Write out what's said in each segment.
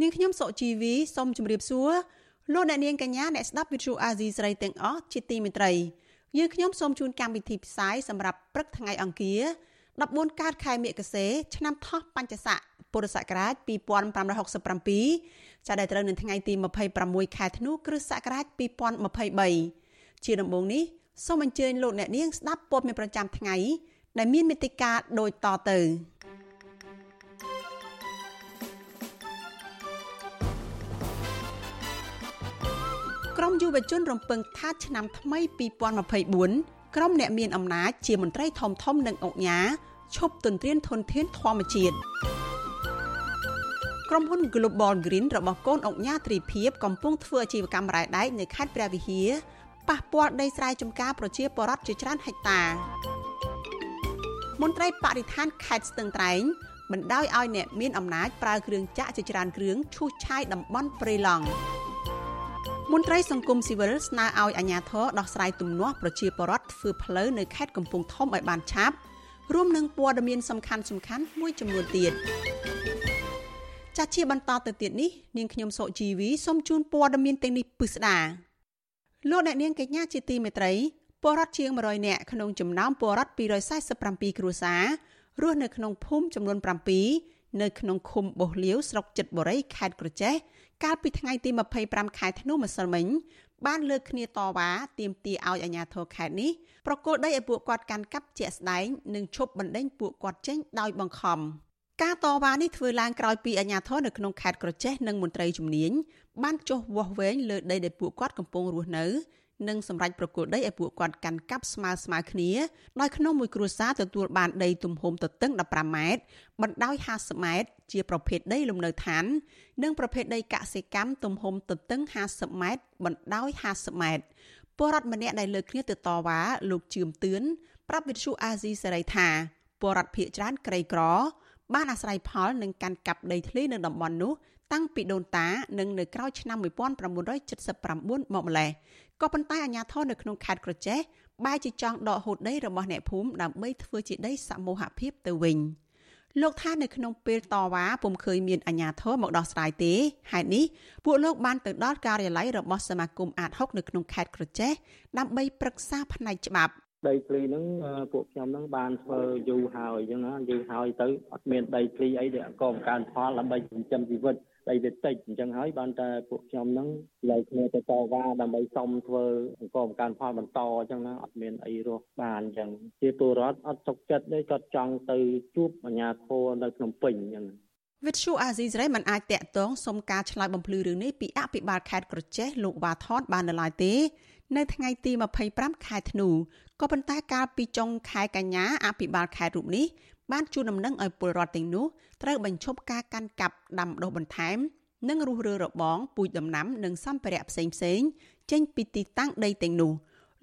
នាងខ្ញុំសុជីវីសូមជម្រាបសួរលោកអ្នកនាងកញ្ញាអ្នកស្ដាប់ Vithu Azizi ស្រីទាំងអស់ជាទីមេត្រីយើងខ្ញុំសូមជូនកម្មវិធីផ្សាយសម្រាប់ព្រឹកថ្ងៃអង្គារ14កើតខែមិគសេឆ្នាំថោះបัญចស័កពុរសករាជ2567ចាប់ដែលត្រូវនៅថ្ងៃទី26ខែធ្នូគ្រិស្តសករាជ2023ជាដំបូងនេះសូមអញ្ជើញលោកអ្នកនាងស្ដាប់ព័ត៌មានប្រចាំថ្ងៃដែលមានមេតិការដូចតទៅ ក្រមយុវជនរំពឹងថាឆ្នាំថ្មី2024ក្រុមអ្នកមានអំណាចជាមន្ត្រីធំធំនិងអង្គការឈប់ទន្ទ្រានធនធានធម្មជាតិក្រុមហ៊ុន Global Green របស់កូនអង្គញាត្រីភិបកំពុងធ្វើអាជីវកម្មរ៉ែដែកនៅខេត្តព្រះវិហារប៉ះពាល់ដីស្រែចម្ការប្រជាពលរដ្ឋជាច្រើនហិកតាមន្ត្រីបរិស្ថានខេត្តស្ទឹងត្រែងបណ្ដោយឲ្យអ្នកមានអំណាចប្រើគ្រឿងចាក់ជាច្រើនគ្រឿងឈូសឆាយតំបន់ព្រៃឡង់ មន្ត្រីសង្គមស៊ីវិលស្នើឲ្យអាជ្ញាធរដោះស្រាយទំនាស់ប្រជាពលរដ្ឋធ្វើផ្លូវនៅខេត្តកំពង់ធំឲ្យបានឆាប់រួមនឹងព័ត៌មានសំខាន់សំខាន់មួយចំនួនទៀតចាស់ជាបន្តទៅទៀតនេះនាងខ្ញុំសុជីវីសូមជូនព័ត៌មានទាំងនេះពិស្ដាលោកអ្នកនាងកញ្ញាជាទីមេត្រីពលរដ្ឋជាង100នាក់ក្នុងចំណោមពលរដ្ឋ247គ្រួសាររស់នៅក្នុងភូមិចំនួន7នៅក្នុងឃុំបោះលាវស្រុកចិត្តបុរីខេត្តក្រចេះ កាលពីថ្ងៃទី25ខែធ្នូម្សិលមិញបានលើកគ្នាតវ៉ាទាមទារឲ្យអាជ្ញាធរខេត្តនេះប្រគល់ដីឲ្យពួកគាត់កាន់កាប់ជាក់ស្ដែងនិងឈប់បណ្ដេញពួកគាត់ចេញដោយបង្ខំការតវ៉ានេះធ្វើឡើងក្រោយពីអាជ្ញាធរនៅក្នុងខេត្តក្រចេះនិងមន្ត្រីជំនាញបានចុះវាស់វែងលើដីដែលពួកគាត់កំពុងរស់នៅ និងសម្រាប់ប្រគល់ដីឲ្យពួកគាត់កាន់កាប់ស្មើស្មើគ្នាដោយក្នុងមួយគ្រួសារទទួលបានដីទំហំទទឹង15ម៉ែត្របណ្ដោយ50ម៉ែត្រជាប្រភេទដីលំនៅឋាន និងប្រភេទដីកសិកម្មទំហំទទឹង50ម៉ែត្របណ្ដោយ50ម៉ែត្រពលរដ្ឋម្នាក់ដែលលើកគ្នាទៅតវ៉ាលោកជឿមទឿនប្រាប់វិទ្យុអាស៊ីសេរីថាពលរដ្ឋភៀកច្រើនក្រីក្រ បានអាស្រ័យផលនឹងកាន់កាប់ដីធ្លីនៅតំបន់នោះតាំងពីដូនតានិងនៅក្រោយឆ្នាំ1979មកម្លេះ ក៏ប៉ុន្តែអាជ្ញាធរនៅក្នុងខេត្តក្រចេះបែរជាចង់ដកហូតដីរបស់អ្នកភូមិដើម្បីធ្វើជាដីសមូហភាពទៅវិញលោកថានៅក្នុងពេលតវ៉ាពុំឃើញមានអាជ្ញាធរមកដោះស្រាយទេហេតុនេះពួកលោកបានទៅដល់ការិយាល័យរបស់សមាគមអាត6នៅក្នុងខេត្តក្រចេះដើម្បីប្រឹក្សាផ្នែកច្បាប់ដីធ្លីហ្នឹងពួកខ្ញុំហ្នឹងបានធ្វើយូរហើយអញ្ចឹងណាយូរហើយទៅអត់មានដីធ្លីអីដែលកបង្កើនផលដើម្បីចិញ្ចឹមជីវិត ដីវាតិចអញ្ចឹងហើយបានតែពួកខ្ញុំហ្នឹងលើគ្នាទៅតវ៉ាដើម្បីសុំធ្វើអង្គបង្កើនផលបន្តអញ្ចឹងណាអត់មានអីរស់បានអញ្ចឹងជាពលរដ្ឋអត់ទុកចិត្តទេគាត់ចង់ទៅជួបអាជ្ញាធរនៅភ្នំពេញអញ្ចឹងវិទ្យុអាស៊ីសេរីមិនអាចតាក់ទងសុំការឆ្លើយបំភ្លឺរឿងនេះពីអភិបាលខេត្តក្រចេះលោកវ៉ាថតបាននៅឡើយទេ នៅថ្ងៃទី25ខែធ្នូក៏ប៉ុន្តែកាលពីចុងខែកញ្ញាអភិបាលខេត្តរូបនេះ បានជួលដំណឹងឲ្យពលរដ្ឋទាំងនោះត្រូវបញ្ឈប់ការកាន់កាប់ដាំដុះបន្ថែម និងរុះរើរបងពូជដំណាំនិងសម្ភារៈផ្សេងផ្សេងចេញពីទីតាំងដីទាំងនោះ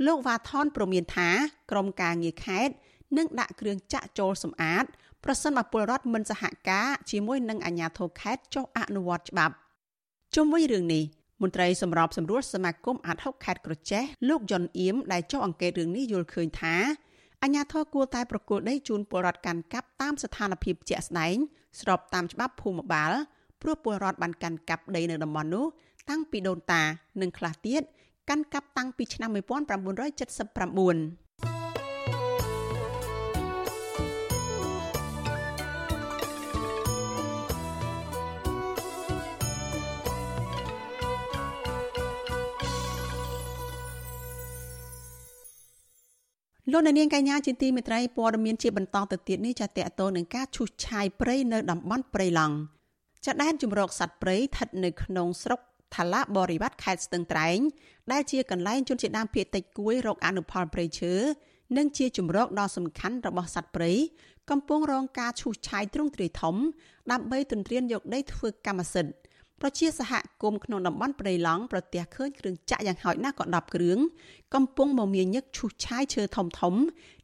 លោកវ៉ាថនប្រមានថាក្រមការងារខេត្តនឹងដាក់គ្រឿងចាក់ចូលសម្អាតប្រសិនបើពលរដ្ឋមិនសហការជាមួយនឹងអាជ្ញាធរខេត្តចុះអនុវត្តច្បាប់ជុំវិញរឿងនេះមន្ត្រីសម្របសម្រួលសមាគមអាត់ហុកខេត្តក្រចេះលោកយុនអៀមដែលចុះអង្កេតរឿងនេះយល់ឃើញថា អញ្ញាធរគួរតែប្រគល់ដីជូនពលរដ្ឋកាន់កាប់តាមស្ថានភាពជាក់ស្ដែងស្របតាមច្បាប់ភូមិបាលព្រោះពលរដ្ឋបានកាន់កាប់ដីនៅតំបន់នោះតាំងពីដូនតា និងខ្លះទៀតកាន់កាប់តាំងពីឆ្នាំ1979 លោកនាងកញ្ញាជាទីមេត្រីព័ត៌មានជាបន្តទៅទៀតនេះចាតតទៅនឹងការឈូសឆាយព្រៃនៅតំបន់ព្រៃឡង់ចាដែនជំរកសត្វព្រៃស្ថិតនៅក្នុងស្រុកថាឡាបរិវត្តខេត្តស្ទឹងត្រែងដែលជាកន្លែងជនជាតិដើមភាគតិចគួយរកអនុផលព្រៃឈើនិងជាជំរកដ៏សំខាន់របស់សត្វព្រៃកំពុងរងការឈូសឆាយទ្រង់ទ្រាយធំដើម្បីទន្ទ្រានយកដីធ្វើកម្មសិទ្ធិ ប្រជាសហគមន៍ក្នុងតំបន់ព្រៃឡង់ប្រទះឃើញគ្រឿងចាក់យ៉ាងហោចណាស់ក៏10គ្រឿងកំពុងមមាញឹកឈូសឆាយឈើធំធំ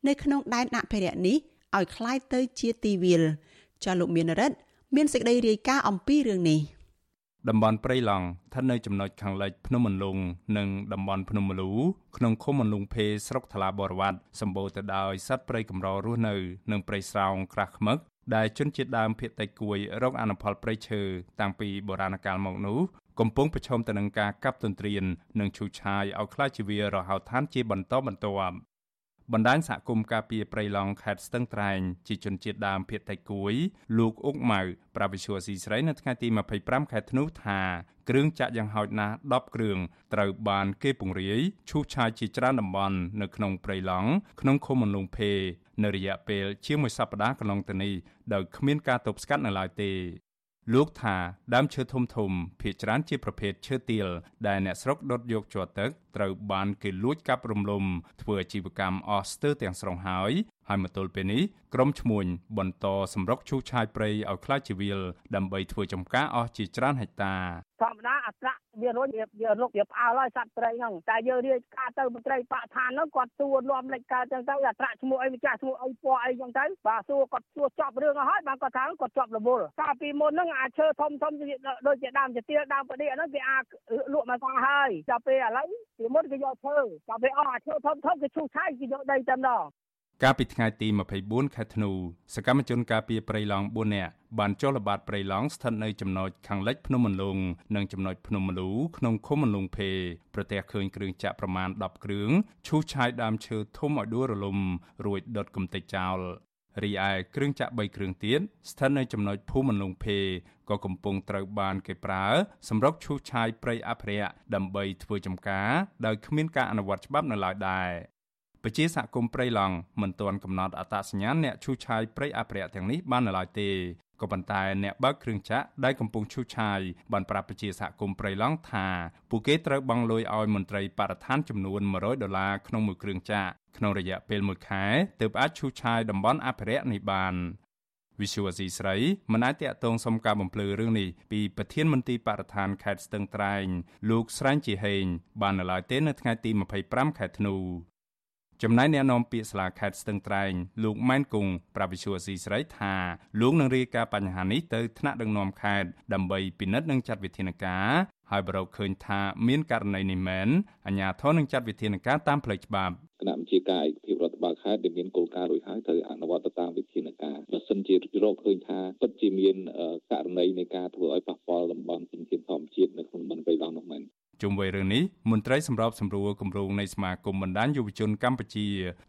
នៅក្នុងដែនអភិរក្សនេះឲ្យคล้ายទៅជាទីវាលចាលោកមានរិទ្ធមានសេចក្តីរាយការណ៍អំពីរឿងនេះតំបន់ព្រៃឡង់ស្ថិតនៅចំណុចខាងលិចភ្នំមន្លុងនិងតំបន់ភ្នំមលូក្នុងឃុំមន្លុងភេស្រុកថ្លាបរវត្តសម្បូរទៅដោយសត្វព្រៃកម្ររស់នៅនិងព្រៃស្រោងក្រាស់ខ្មឹក ដែលជនជាតិដើមភាគតិចគួយរកអនុផលព្រៃឈើតាំងពីបុរាណកាលមកនោះកំពុងប្រឈមទៅនឹងការកាប់ទន្ទ្រាននិងឈូសឆាយឲ្យខ្លាចជាវារហោឋានជាបន្តបន្ទាប់ បណ្ដាញសហគមន៍ការពារព្រៃឡង់ខេត្តស្ទឹងត្រែងជាជនជាតិដើមភាគតិចគួយលោកអុកម៉ៅប្រាវិឈូស៊ីស្រីនៅថ្ងៃទី25ខែធ្នូថាគ្រឿងចាក់យ៉ាងហោចណាស់10គ្រឿងត្រូវបានគេពង្រាយឈូសឆាយជាច្រើនតំបន់នៅក្នុងព្រៃឡង់ក្នុងឃុំមន្លងភេនៅរយៈពេល ជាមួយសប្តាហ៍កន្លងទៅនេះដោយគ្មានការទប់ស្កាត់នៅឡើយទេ លោកថាដើមឈើធំធំភាគច្រើនជាប្រភេទឈើទាលដែលអ្នកស្រុកដុតយកជាប់ទឹកត្រូវបានគេលួចកាប់រំលំធ្វើអាជីវកម្មអស់ស្ទើរទាំងស្រុងហើយ ហើយមកទល់ពេលនេះក្រុមឈ្មួញបន្តសម្រុកឈូសឆាយព្រៃឲ្យខ្លាចជីវិលដើម្បីធ្វើចំការអស់ជាច្រើនហិកតាធម្មតាអត្រៈវារុញវារុកវាផ្អើលហើយសត្វព្រៃហ្នឹងតែយើងរាជការទៅមន្ត្រីបកឋានហ្នឹងគាត់សួរលំលេចកើតចឹងទៅអត្រៈឈ្មោះអីម្ចាស់ឈ្មោះអីពណ៌អីចឹងទៅបាទសួរគាត់សួរចប់រឿងហើយបានគាត់ថាគាត់ជាប់រវល់កាលពីមុនហ្នឹងអាចឈើធំធំដូចជាដើមជាទៀលដើមផ្ដៀកហ្នឹងគេអាចលក់មកផងហើយដល់ពេលឥឡូវពីមុនគេយកឈើដល់ពេលអស់អាឈើធំធំគេឈូសឆាយគេយកដីតែម្ដង កាលពីថ្ងៃទី24ខែធ្នូសកម្មជនការពារព្រៃឡង់4នាក់បានចុះល្បាតព្រៃឡង់ស្ថិតនៅចំណុចខាងលិចភ្នំមន្លងនិងចំណុចភ្នំមលូក្នុងឃុំមន្លងភេប្រទះឃើញគ្រឿងចាក់ប្រមាណ10គ្រឿងឈូសឆាយដើមឈើធំឲ្យដួលរលំរួចដុតកំទេចចោលរីឯគ្រឿងចាក់3គ្រឿងទៀតស្ថិតនៅចំណុចភូមិមន្លងភេក៏កំពុងត្រូវបានគេប្រើសម្រាប់ឈូសឆាយព្រៃអភិរក្សដើម្បីធ្វើចំការដោយគ្មានការអនុវត្តច្បាប់នៅឡើយដែរ ពជាសហគមន៍ព្រៃឡង់មិនទាន់កំណត់អត្តសញ្ញាណអ្នកឈូសឆាយព្រៃអភិរក្សទាំងនេះបាននៅឡើយទេក៏ប៉ុន្តែអ្នកបើកគ្រឿងចាក់ដែលកំពុងឈូសឆាយបានប្រាប់ប្រជាសហគមន៍ព្រៃឡង់ថាពួកគេត្រូវបង់លុយឲ្យមន្ត្រីបរិស្ថានចំនួន100ដុល្លារក្នុងមួយគ្រឿងចាក់ក្នុងរយៈពេល1ខែទើបអាចឈូសឆាយតំបន់អភិរក្សនេះបានវិសុវស៊ីស្រីមិនអាចតាក់ទងសុំការបំភ្លឺរឿងនេះពីប្រធានមន្ទីរបរិស្ថានខេត្តស្ទឹងត្រែងលោកស្រែងជាហេងបាននៅឡើយទេនៅថ្ងៃទី25ខែធ្នូ ចំណែកអ្នកនាំពាក្យសាលាខេត្តស្ទឹងត្រែងលោកម៉ែនគង់ប្រាប់វិសុវស៊ីស្រីថាលោកនឹងរាយការណ៍បញ្ហានេះទៅថ្នាក់ដឹកនាំខេត្តដើម្បីពិនិត្យនិងចាត់វិធានការហើយបើរកឃើញថាមានករណីនេះមែនអាជ្ញាធរនឹងចាត់វិធានការតាមផ្លូវច្បាប់គណៈបញ្ជាការឯកភាពរដ្ឋបាលខេត្តដែលមានគោលការណ៍រួចហើយត្រូវអនុវត្តទៅតាមវិធានការបើសិនជារកឃើញថាពិតជាមានករណីនៃការធ្វើឲ្យប៉ះពាល់តំបន់ធនធានធម្មជាតិនៅក្នុងតំបន់បៃឡង់នោះមែន ជុំវិញរឿងនេះមន្ត្រីសម្របសម្រួលគម្រោងនៃសមាគមបណ្ដាញយុវជនកម្ពុជា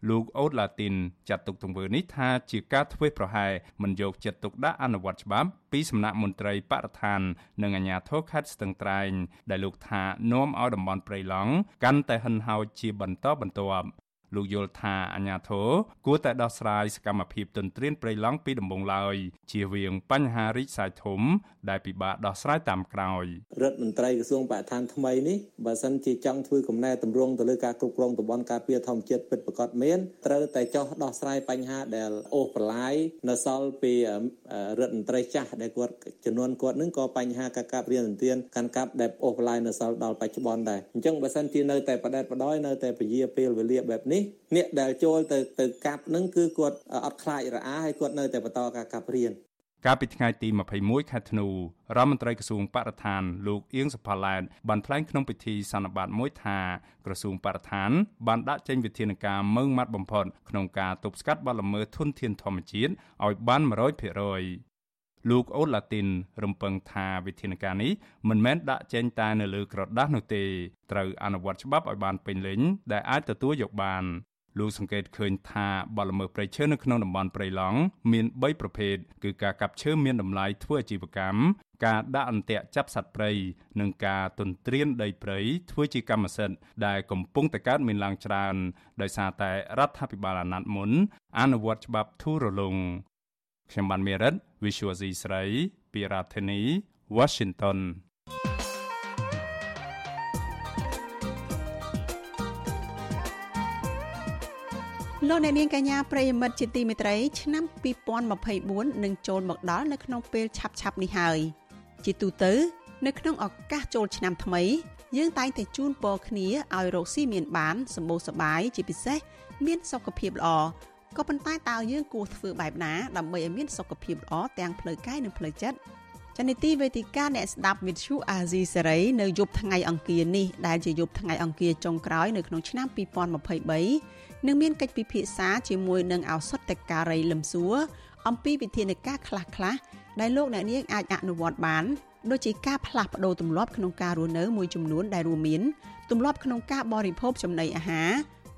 លោកអូតឡាទីនចាត់ទុកទង្វើនេះថាជាការធ្វើប្រហែសមិនយកចិត្តទុកដាក់អនុវត្តច្បាប់ពីសំណាក់មន្ត្រីបរិស្ថាន និងអាជ្ញាធរខេត្តស្ទឹងត្រែងដែលលោកថានាំឲ្យតំបន់ព្រៃឡង់កាន់តែហិនហោចជាបន្តបន្ទាប់ លោកយល់ថាអាញាធរគួរតែដោះស្រាយសកម្មភាពទន្ទ្រានព្រៃឡង់ពីដំបូងឡើយជៀសវាងបញ្ហារីកសាយធំ ដែលពិបាកដោះស្រាយតាមក្រោយរដ្ឋមន្ត្រីក្រសួងបរិស្ថានថ្មីនេះបើសិនជាចង់ធ្វើកំណែតម្រង់ទៅលើការគ្រប់គ្រងតំបន់ការពារធម្មជាតិពិតប្រាកដមែនត្រូវតែចោះដោះស្រាយបញ្ហាដែលអូសបន្លាយនៅសល់ពីរដ្ឋមន្ត្រីចាស់ដែលគាត់ចំនួនគាត់នឹងក៏បញ្ហាការកាប់រៀនទានកាន់កាប់ដែលអូសបន្លាយនៅសល់ដល់បច្ចុប្បន្នដែរអញ្ចឹងបើសិនជានៅតែបដិបដោយនៅតែពជាពេលវេលាបែបនេះអ្នកដែលចូលទៅទៅកាប់នឹងគឺគាត់អត់ខ្លាចរអាហើយគាត់នៅតែបន្តការកាប់រៀនកាលពីថ្ងៃទី21ខែធ្នូរដ្ឋមន្ត្រីក្រសួងបរិស្ថានលោកអៀងសុផាឡែតបានថ្លែងក្នុងពិធីសន្និបាតមួយថាក្រសួងបរិស្ថានបានដាក់ចេញវិធានការម៉ឺងម៉ាត់បំផុតក្នុងការទប់ស្កាត់បទល្មើសធនធានធម្មជាតិឲ្យបាន100% លោកអូឡាទីនរំពឹងថាវិធានការនេះមិនមែនដាក់ចេញតែនៅលើក្រដាស់នោះទេត្រូវអនុវត្តច្បាប់ឲ្យបានពេញលេញដែលអាចទទួលយកបានលោកសង្កេតឃើញថាបលល្មើសព្រៃឈើនៅក្នុងតំបន់ព្រៃឡង់មាន3ប្រភេទគឺការកាប់ឈើមានតម្លៃធ្វើអាជីវកម្មការដាក់អន្ទាក់ចាប់សត្វព្រៃនិងការទន្ទ្រានដីព្រៃធ្វើជាកម្មសិទ្ធិដែលកំពុងតែកើតមានឡើងច្រើនដោយសារតែរដ្ឋាភិបាលអាណត្តិមុនអនុវត្តច្បាប់ធូររលុង ខ្ញុំបានមេរិត Visual C ស្រីពីរដ្ឋធានី Washington លោកអ្នកនាងកញ្ញាប្រិយមិត្តជាទីមេត្រីឆ្នាំ2024នឹងចូលមកដល់នៅក្នុងពេលឆាប់ៗនេះហើយជាទូទៅ នៅក្នុងឱកាសចូលឆ្នាំថ្មី យើងតែងតែជូនពរគ្នាឲ្យរកស៊ីមានបានសម្បូរសប្បាយជាពិសេសមានសុខភាពល្អ ក៏ប៉ុន្តែតើយើងគួរធ្វើបែបណាដើម្បីឲ្យមានសុខភាពល្អទាំងផ្លូវកាយនិងផ្លូវចិត្តចនិតិវេទិកាអ្នកស្ដាប់វិទ្យុអាស៊ីសេរីនៅយប់ថ្ងៃអង្គារនេះដែលជាយប់ថ្ងៃអង្គារចុងក្រោយនៅក្នុងឆ្នាំ2023នឹងមានកិច្ចពិភាក្សាជាមួយនឹងឱសថការីលឹមសួរអំពីវិធានការខ្លះៗដែលលោកអ្នកនាងអាចអនុវត្តបានដូចជាការផ្លាស់ប្ដូរទម្លាប់ក្នុងការរស់នៅមួយចំនួនដែលរួមមានទម្លាប់ក្នុងការបរិភោគចំណីអាហារ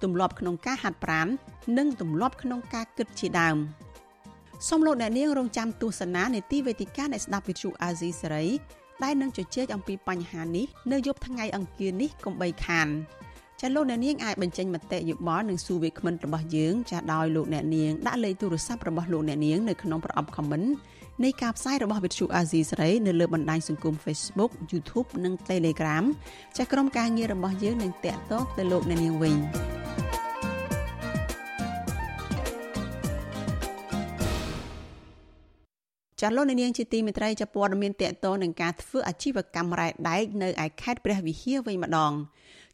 ទម្លាប់ក្នុងការហាត់ប្រាណនិងទម្លាប់ក្នុងការគិតជាដើមសូមលោកអ្នកនាងរងចាំទស្សនានេតិវេទិកាអ្នកស្ដាប់វិទ្យុអាស៊ីសេរីដែលនឹងជជែកអំពីបញ្ហានេះនៅយប់ថ្ងៃអង្គារនេះកុំបីខានចាលោកអ្នកនាងអាចបញ្ចេញមតិយោបល់និងសួរវាគ្មិនរបស់យើងចាដោយលោកអ្នកនាងដាក់លេខទូរស័ព្ទរបស់លោកអ្នកនាងនៅក្នុងប្រអប់ comment នៃការផ្សាយរបស់វិទ្យុអាស៊ីសេរីនៅលើបណ្ដាញសង្គម Facebook YouTube និង Telegram ចាស់ក្រុមការងាររបស់យើងនឹងតាក់ទងទៅលោកអ្នកនាងវិញចាលោកនាងជាទីមេត្រីចាព័ត៌មានតកតនឹងការធ្វើអាជីវកម្មរ៉ែដែកនៅឯខេត្តព្រះវិហារវិញម្ដង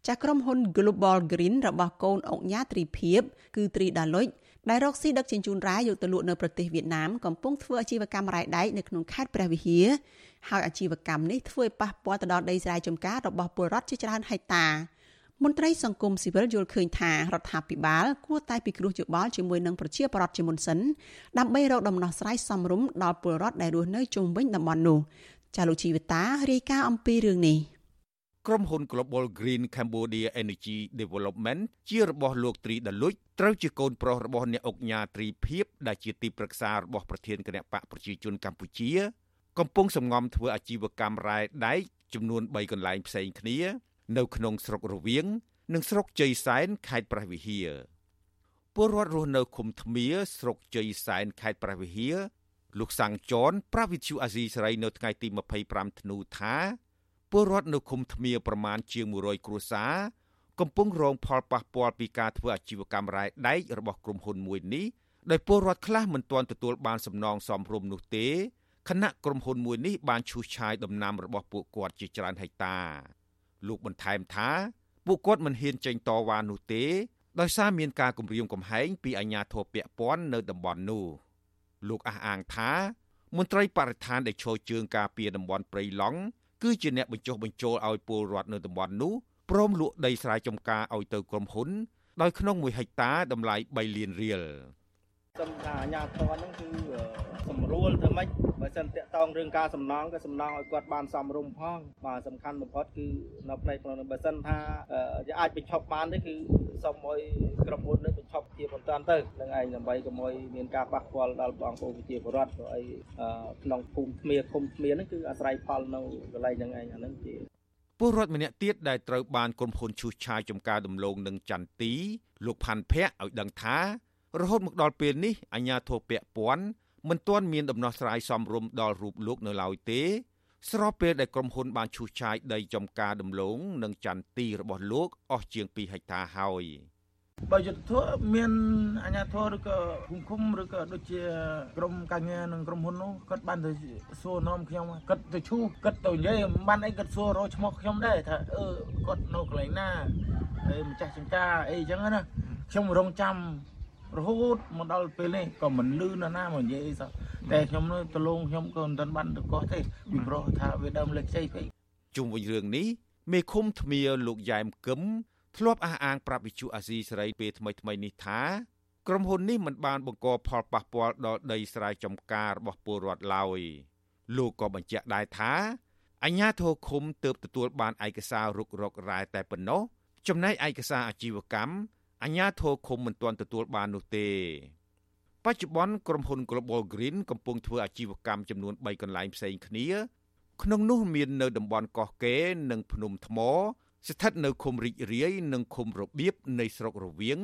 ចាក្រុមហ៊ុន Global Green របស់កូនអុកញ៉ាទ្រីភិបគឺទ្រីដាលុច ដែលរកស៊ីដឹកជញ្ជូនរ៉ែយកទៅលក់នៅប្រទេសវៀតណាមកំពុងធ្វើអាជីវកម្មរ៉ែដែកនៅក្នុងខេត្តព្រះវិហារហើយអាជីវកម្មនេះធ្វើឲ្យប៉ះពាល់ទៅដល់ដីស្រែចម្ការរបស់ពលរដ្ឋជាច្រើនហិកតាមន្ត្រីសង្គមស៊ីវិលយល់ឃើញថារដ្ឋាភិបាលគួរតែពិគ្រោះយោបល់ជាមួយនឹងប្រជាពលរដ្ឋជាមុនសិនដើម្បីរកដំណោះស្រាយសមរម្យដល់ពលរដ្ឋដែលរស់នៅជុំវិញតំបន់នោះចាលោកជីវតារាយការណ៍អំពីរឿងនេះ ក្រុមហ៊ុន Global Green Cambodia Energy Development ជារបស់លោកត្រីដាលុចត្រូវជាកូនប្រុសរបស់អ្នកអុកញ៉ាត្រីភិបដែលជាទីប្រឹក្សារបស់ប្រធានគណៈបកប្រជាជនកម្ពុជា កំពុងសម្ងំធ្វើអាជីវកម្មរ៉ែដែកចំនួន3កន្លែងផ្សេងគ្នា នៅក្នុងស្រុករវៀងនិងស្រុកជ័យសែនខេត្តព្រះវិហារពលរដ្ឋរស់នៅឃុំធ្មៀស្រុកជ័យសែនខេត្តព្រះវិហារលោកសាំងចនប្រាវិទ្យូអាស៊ីសេរីនៅថ្ងៃទី25ធ្នូថា ពលរដ្ឋនៅឃុំធ្មៀប្រមាណជាង100គ្រួសារកំពុងរងផលប៉ះពាល់ពីការធ្វើអាជីវកម្មរ៉ែដែករបស់ក្រុមហ៊ុនមួយនេះដោយពលរដ្ឋខ្លះមិនទាន់ទទួលបានសំណងសមរម្យនោះទេខណៈក្រុមហ៊ុនមួយនេះបានឈូសឆាយដំណាំរបស់ពួកគាត់ជាច្រើនហិកតាលោកបន្ថែមថាពួកគាត់មិនហ៊ានចេញតវ៉ានោះទេដោយសារមានការគំរាមកំហែងពីអាជ្ញាធរពាក់ព័ន្ធនៅតំបន់នោះលោកអះអាងថាមន្ត្រីបរិស្ថានដែលឈរជើងការពារតំបន់ព្រៃឡង់ គឺជាអ្នកបញ្ចុះបញ្ចូលឲ្យពលរដ្ឋនៅតំបន់នោះព្រមលក់ដីស្រែចម្ការឲ្យទៅក្រុមហ៊ុនដោយក្នុង1ហិកតាតម្លៃ3លានរៀល សំថាអាញាធរហ្នឹងគឺសម្រួលធ្វើម៉េចបើសិនតាក់តងរឿងការសំណងក៏សំណងឲ្យគាត់បានសមរម្យផងបាទសំខាន់បំផុតគឺនៅផ្នែកក្នុងបើសិនថាអាចបញ្ឈប់បានទេគឺសូមឲ្យក្រុមហ៊ុននេះបញ្ឈប់ជាបន្តទៅនឹងឯងដើម្បីកុំឲ្យមានការប៉ះពាល់ដល់បងប្អូនប្រជាពលរដ្ឋព្រោះអីក្នុងភូមិថ្មឃុំថ្មហ្នឹងគឺអាស្រ័យផលនៅកន្លែងហ្នឹងឯងអាហ្នឹងជាពលរដ្ឋម្នាក់ទៀតដែលត្រូវបានក្រុមហ៊ុនឈូសឆាយចំការដំឡូងនឹងចន្ទទីលោកផាន់ភ័ក្រឲ្យដឹងថា រហូតមកដល់ពេលនេះអាជ្ញាធរពាក់ព័ន្ធមិនទាន់មានដំណោះស្រាយសមរម្យដល់រូបលោកនៅឡើយទេ ស្របពេលដែលក្រុមហ៊ុនបានឈូសឆាយដីចំការដំឡូងនិងចន្ទទីរបស់លោកអស់ជាង2ហិកតាហើយបើយុទ្ធធរមានអាជ្ញាធរឬក៏ភូមិឃុំឬក៏ដូចជាក្រុមការងារនិងក្រុមហ៊ុននោះគាត់បានទៅសួរនាំខ្ញុំគាត់ទៅឈូគាត់ទៅនិយាយមិនបានអីគាត់សួររកឈ្មោះខ្ញុំដែរថាអឺគាត់នៅកន្លែងណាហើយម្ចាស់ចំការអីចឹងណាខ្ញុំរងចាំ រហូតមកដល់ពេលនេះក៏មិនលឺណាណាមកនិយាយអីសោះតែខ្ញុំនៅតលងខ្ញុំក៏មិនទាន់បានទៅកោះទេពីព្រោះថាវាដើមលេខខ្ចីពេកជុំវិញរឿងនេះមេឃុំថ្មៀលោកយ៉ែមគឹមធ្លាប់អះអាងប្រាប់វិទ្យុអាស៊ីសេរីពេលថ្មីថ្មីនេះថាក្រុមហ៊ុននេះមិនបានបង្កផលប៉ះពាល់ដល់ដីស្រែចម្ការរបស់ពលរដ្ឋឡើយលោកក៏បញ្ជាក់ដែរថាអញ្ញាធរឃុំទើបទទួលបានឯកសាររុករករ៉ែតែប៉ុណ្ណោះចំណែកឯកសារអាជីវកម្ម អាជ្ញាធរឃុំមិនទាន់ទទួលបាននោះទេបច្ចុប្បន្នក្រុមហ៊ុន Global Green កំពុងធ្វើអាជីវកម្មចំនួន3កន្លែងផ្សេងគ្នា ក្នុងនោះមាននៅតំបន់កោះកេរនិងភ្នំថ្ម ស្ថិតនៅឃុំរីករាយនិងឃុំរបៀបនៃស្រុករវៀង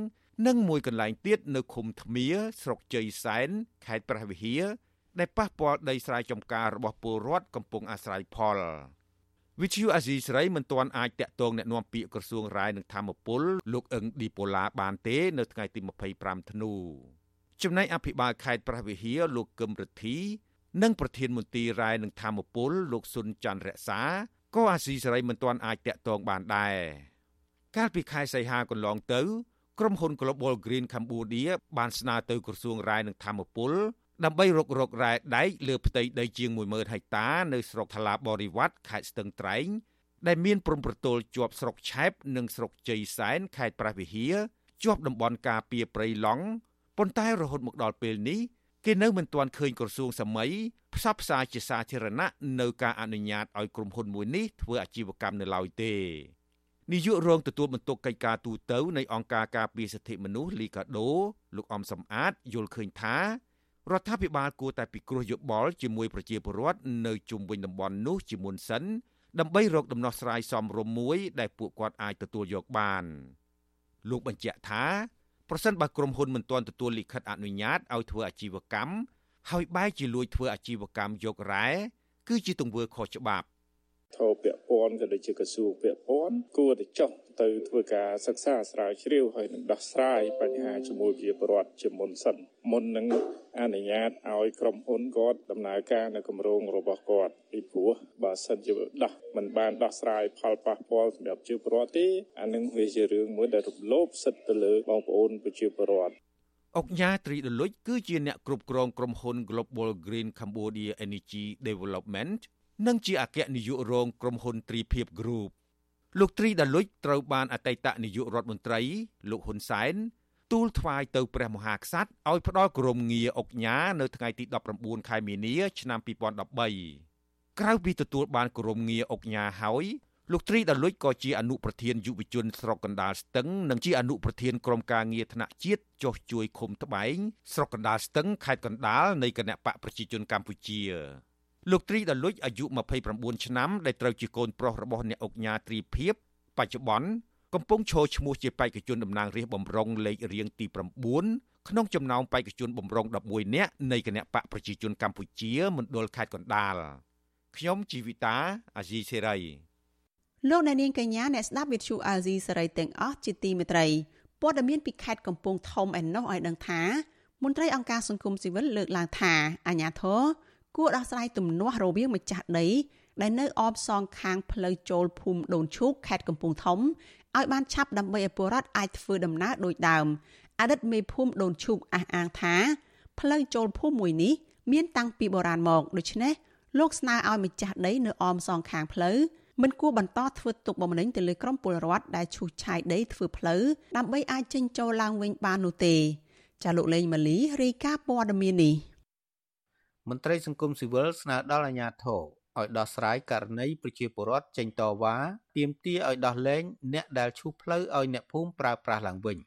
និងមួយកន្លែងទៀតនៅឃុំថ្មៀស្រុកជ័យសែនខេត្តព្រះវិហារដែលប៉ះពាល់ដីស្រែចម្ការរបស់ពលរដ្ឋកំពុងអាស្រ័យផល វិទ្យុអាស៊ីសេរីមិនទាន់អាចតាក់ទងแนะនាំពាក្យក្រសួងរាយនឹងធម្មពលលោកអឹងឌីប៉ូឡាបានទេនៅថ្ងៃទី25ធ្នូចំណែកអភិបាលខេត្តព្រះវិហារលោកកឹមរិទ្ធី និងប្រធានមន្ត្រីរាយនឹងធម្មពលលោកស៊ុនច័ន្ទរក្សាក៏អាស៊ីសេរីមិនទាន់អាចតាក់ទងបានដែរកាលពីខែសីហាកន្លងទៅក្រុមហ៊ុន Global Green Cambodia បានស្នើទៅក្រសួងរាយនឹងធម្មពល ដើម្បីរករករ៉ែដែកលើផ្ទៃដីជាង10000ហិកតានៅស្រុកថ្លាបរិវត្តខេត្តស្ទឹងត្រែងដែលមានព្រំប្រទល់ជាប់ស្រុកឆែបនិងស្រុកជ័យសែនខេត្តព្រះវិហារជាប់តំបន់ការពារព្រៃឡង់ប៉ុន្តែរហូតមកដល់ពេលនេះគេនៅមិនទាន់ឃើញក្រសួងសម័យផ្សព្វផ្សាយជាសាធារណៈនៅការអនុញ្ញាតឲ្យក្រុមហ៊ុនមួយនេះធ្វើអាជីវកម្មនៅឡើយទេនាយករងទទួលបន្ទុកកិច្ចការទូតនៃអង្គការការពារសិទ្ធិមនុស្សលីកាដូលោកអំសំអាតយល់ឃើញថា រដ្ឋាភិបាលគួរតែពិគ្រោះយោបល់ជាមួយប្រជាពលរដ្ឋនៅជុំវិញតំបន់នោះជាមុនសិនដើម្បីរកដំណោះស្រាយសមរម្យមួយដែលពួកគាត់អាចទទួលយកបានលោកបញ្ជាក់ថាប្រសិនបើក្រុមហ៊ុនមិនទាន់ទទួលលិខិតអនុញ្ញាតឲ្យធ្វើអាជីវកម្មហើយបែរជាលួចធ្វើអាជីវកម្មយករ៉ែគឺជាទង្វើខុសច្បាប់ ធរពាក់ព័ន្ធក៏ដូចជាក្រសួងពាក់ព័ន្ធគួរតែចុះទៅធ្វើការសិក្សាស្រាវជ្រាវហើយនឹងដោះស្រាយបញ្ហាជាមួយប្រជាពលរដ្ឋជាមុនសិនមុននឹងអនុញ្ញាតឲ្យក្រុមហ៊ុនគាត់ដំណើរការនៅគម្រោងរបស់គាត់ពីព្រោះបើសិនជាដោះមិនបានដោះស្រាយផលប៉ះពាល់សម្រាប់ប្រជាពលរដ្ឋទេអានឹងវាជារឿងមួយដែលរំលោភសិទ្ធិទៅលើបងប្អូនប្រជាពលរដ្ឋអុកញ៉ាត្រីដលុចគឺជាអ្នកគ្រប់គ្រងក្រុមហ៊ុន Global Green Cambodia Energy Development និងជាអគ្គនាយករងក្រុមហ៊ុនត្រីភិប Group លោកត្រីដលុចត្រូវបានអតីតនាយករដ្ឋមន្ត្រី លោកហ៊ុនសែនទូលថ្វាយទៅព្រះមហាក្សត្រឲ្យផ្ដល់គោរមងារអុកញ៉ានៅថ្ងៃទី19ខែមីនា ឆ្នាំ2013ក្រៅពីទទួលបានគោរមងារអុកញ៉ាហើយលោកត្រីដលុចក៏ជាអនុប្រធានយុវជនស្រុកកណ្ដាលស្ទឹងនិងជាអនុប្រធានក្រុមការងារថ្នាក់ជាតិចុះជួយឃុំត្បែងស្រុកកណ្ដាលស្ទឹងខេត្តកណ្ដាលនៃគណៈបកប្រជាជនកម្ពុជា លោកត្រីដលុចអាយុ29ឆ្នាំដែលត្រូវជាកូនប្រុសរបស់អ្នកអុកញ៉ាត្រីភិបបច្ចុប្បន្នកំពុងឈរឈ្មោះជាបេក្ខជនតំណាងរាស្ត្របំរុងលេខរៀងទី9ក្នុងចំណោមបេក្ខជនបំរុង11នាក់នៃគណៈបកប្រជាជនកម្ពុជាមណ្ឌលខេត្តកណ្ដាលខ្ញុំជីវិតាអាស៊ីសេរីលោកអ្នកនាងកញ្ញាអ្នកស្ដាប់វិទ្យុអាស៊ីសេរីទាំងអស់ជាទីមេត្រីព័ត៌មានពីខេត្តកំពង់ធំឯណោះឲ្យដឹងថាមន្ត្រីអង្គការសង្គមស៊ីវិលលើកឡើងថាអាញាធរ គួរដោះស្រាយទំនាស់រវាងម្ចាស់ដីដែលនៅអបសងខាងផ្លូវចូលភូមិដូនឈូកខេត្តកំពង់ធំឲ្យបានឆាប់ដើម្បីឲ្យពលរដ្ឋអាចធ្វើដំណើរដូចដើមអតីតមេភូមិដូនឈូកអះអាងថាផ្លូវចូលភូមិមួយនេះមានតាំងពីបុរាណមកដូច្នេះលោកស្នើឲ្យម្ចាស់ដីនៅអមសងខាងផ្លូវមិនគួរបន្តធ្វើទុកបុកម្នេញទៅលើក្រុមពលរដ្ឋដែលឈូសឆាយដីធ្វើផ្លូវដើម្បីអាចចេញចូលឡើងវិញបាននោះទេចាលោកលេងម៉ាលីរាយការណ៍ព័ត៌មាននេះ មន្ត្រីសង្គមស៊ីវិលស្នើដល់អាជ្ញាធរឲ្យដោះស្រាយករណីប្រជាពលរដ្ឋចេញតវ៉ាទាមទារឲ្យដោះលែងអ្នកដែលឈូសផ្លូវឲ្យអ្នកភូមិប្រើប្រាស់ឡើងវិញ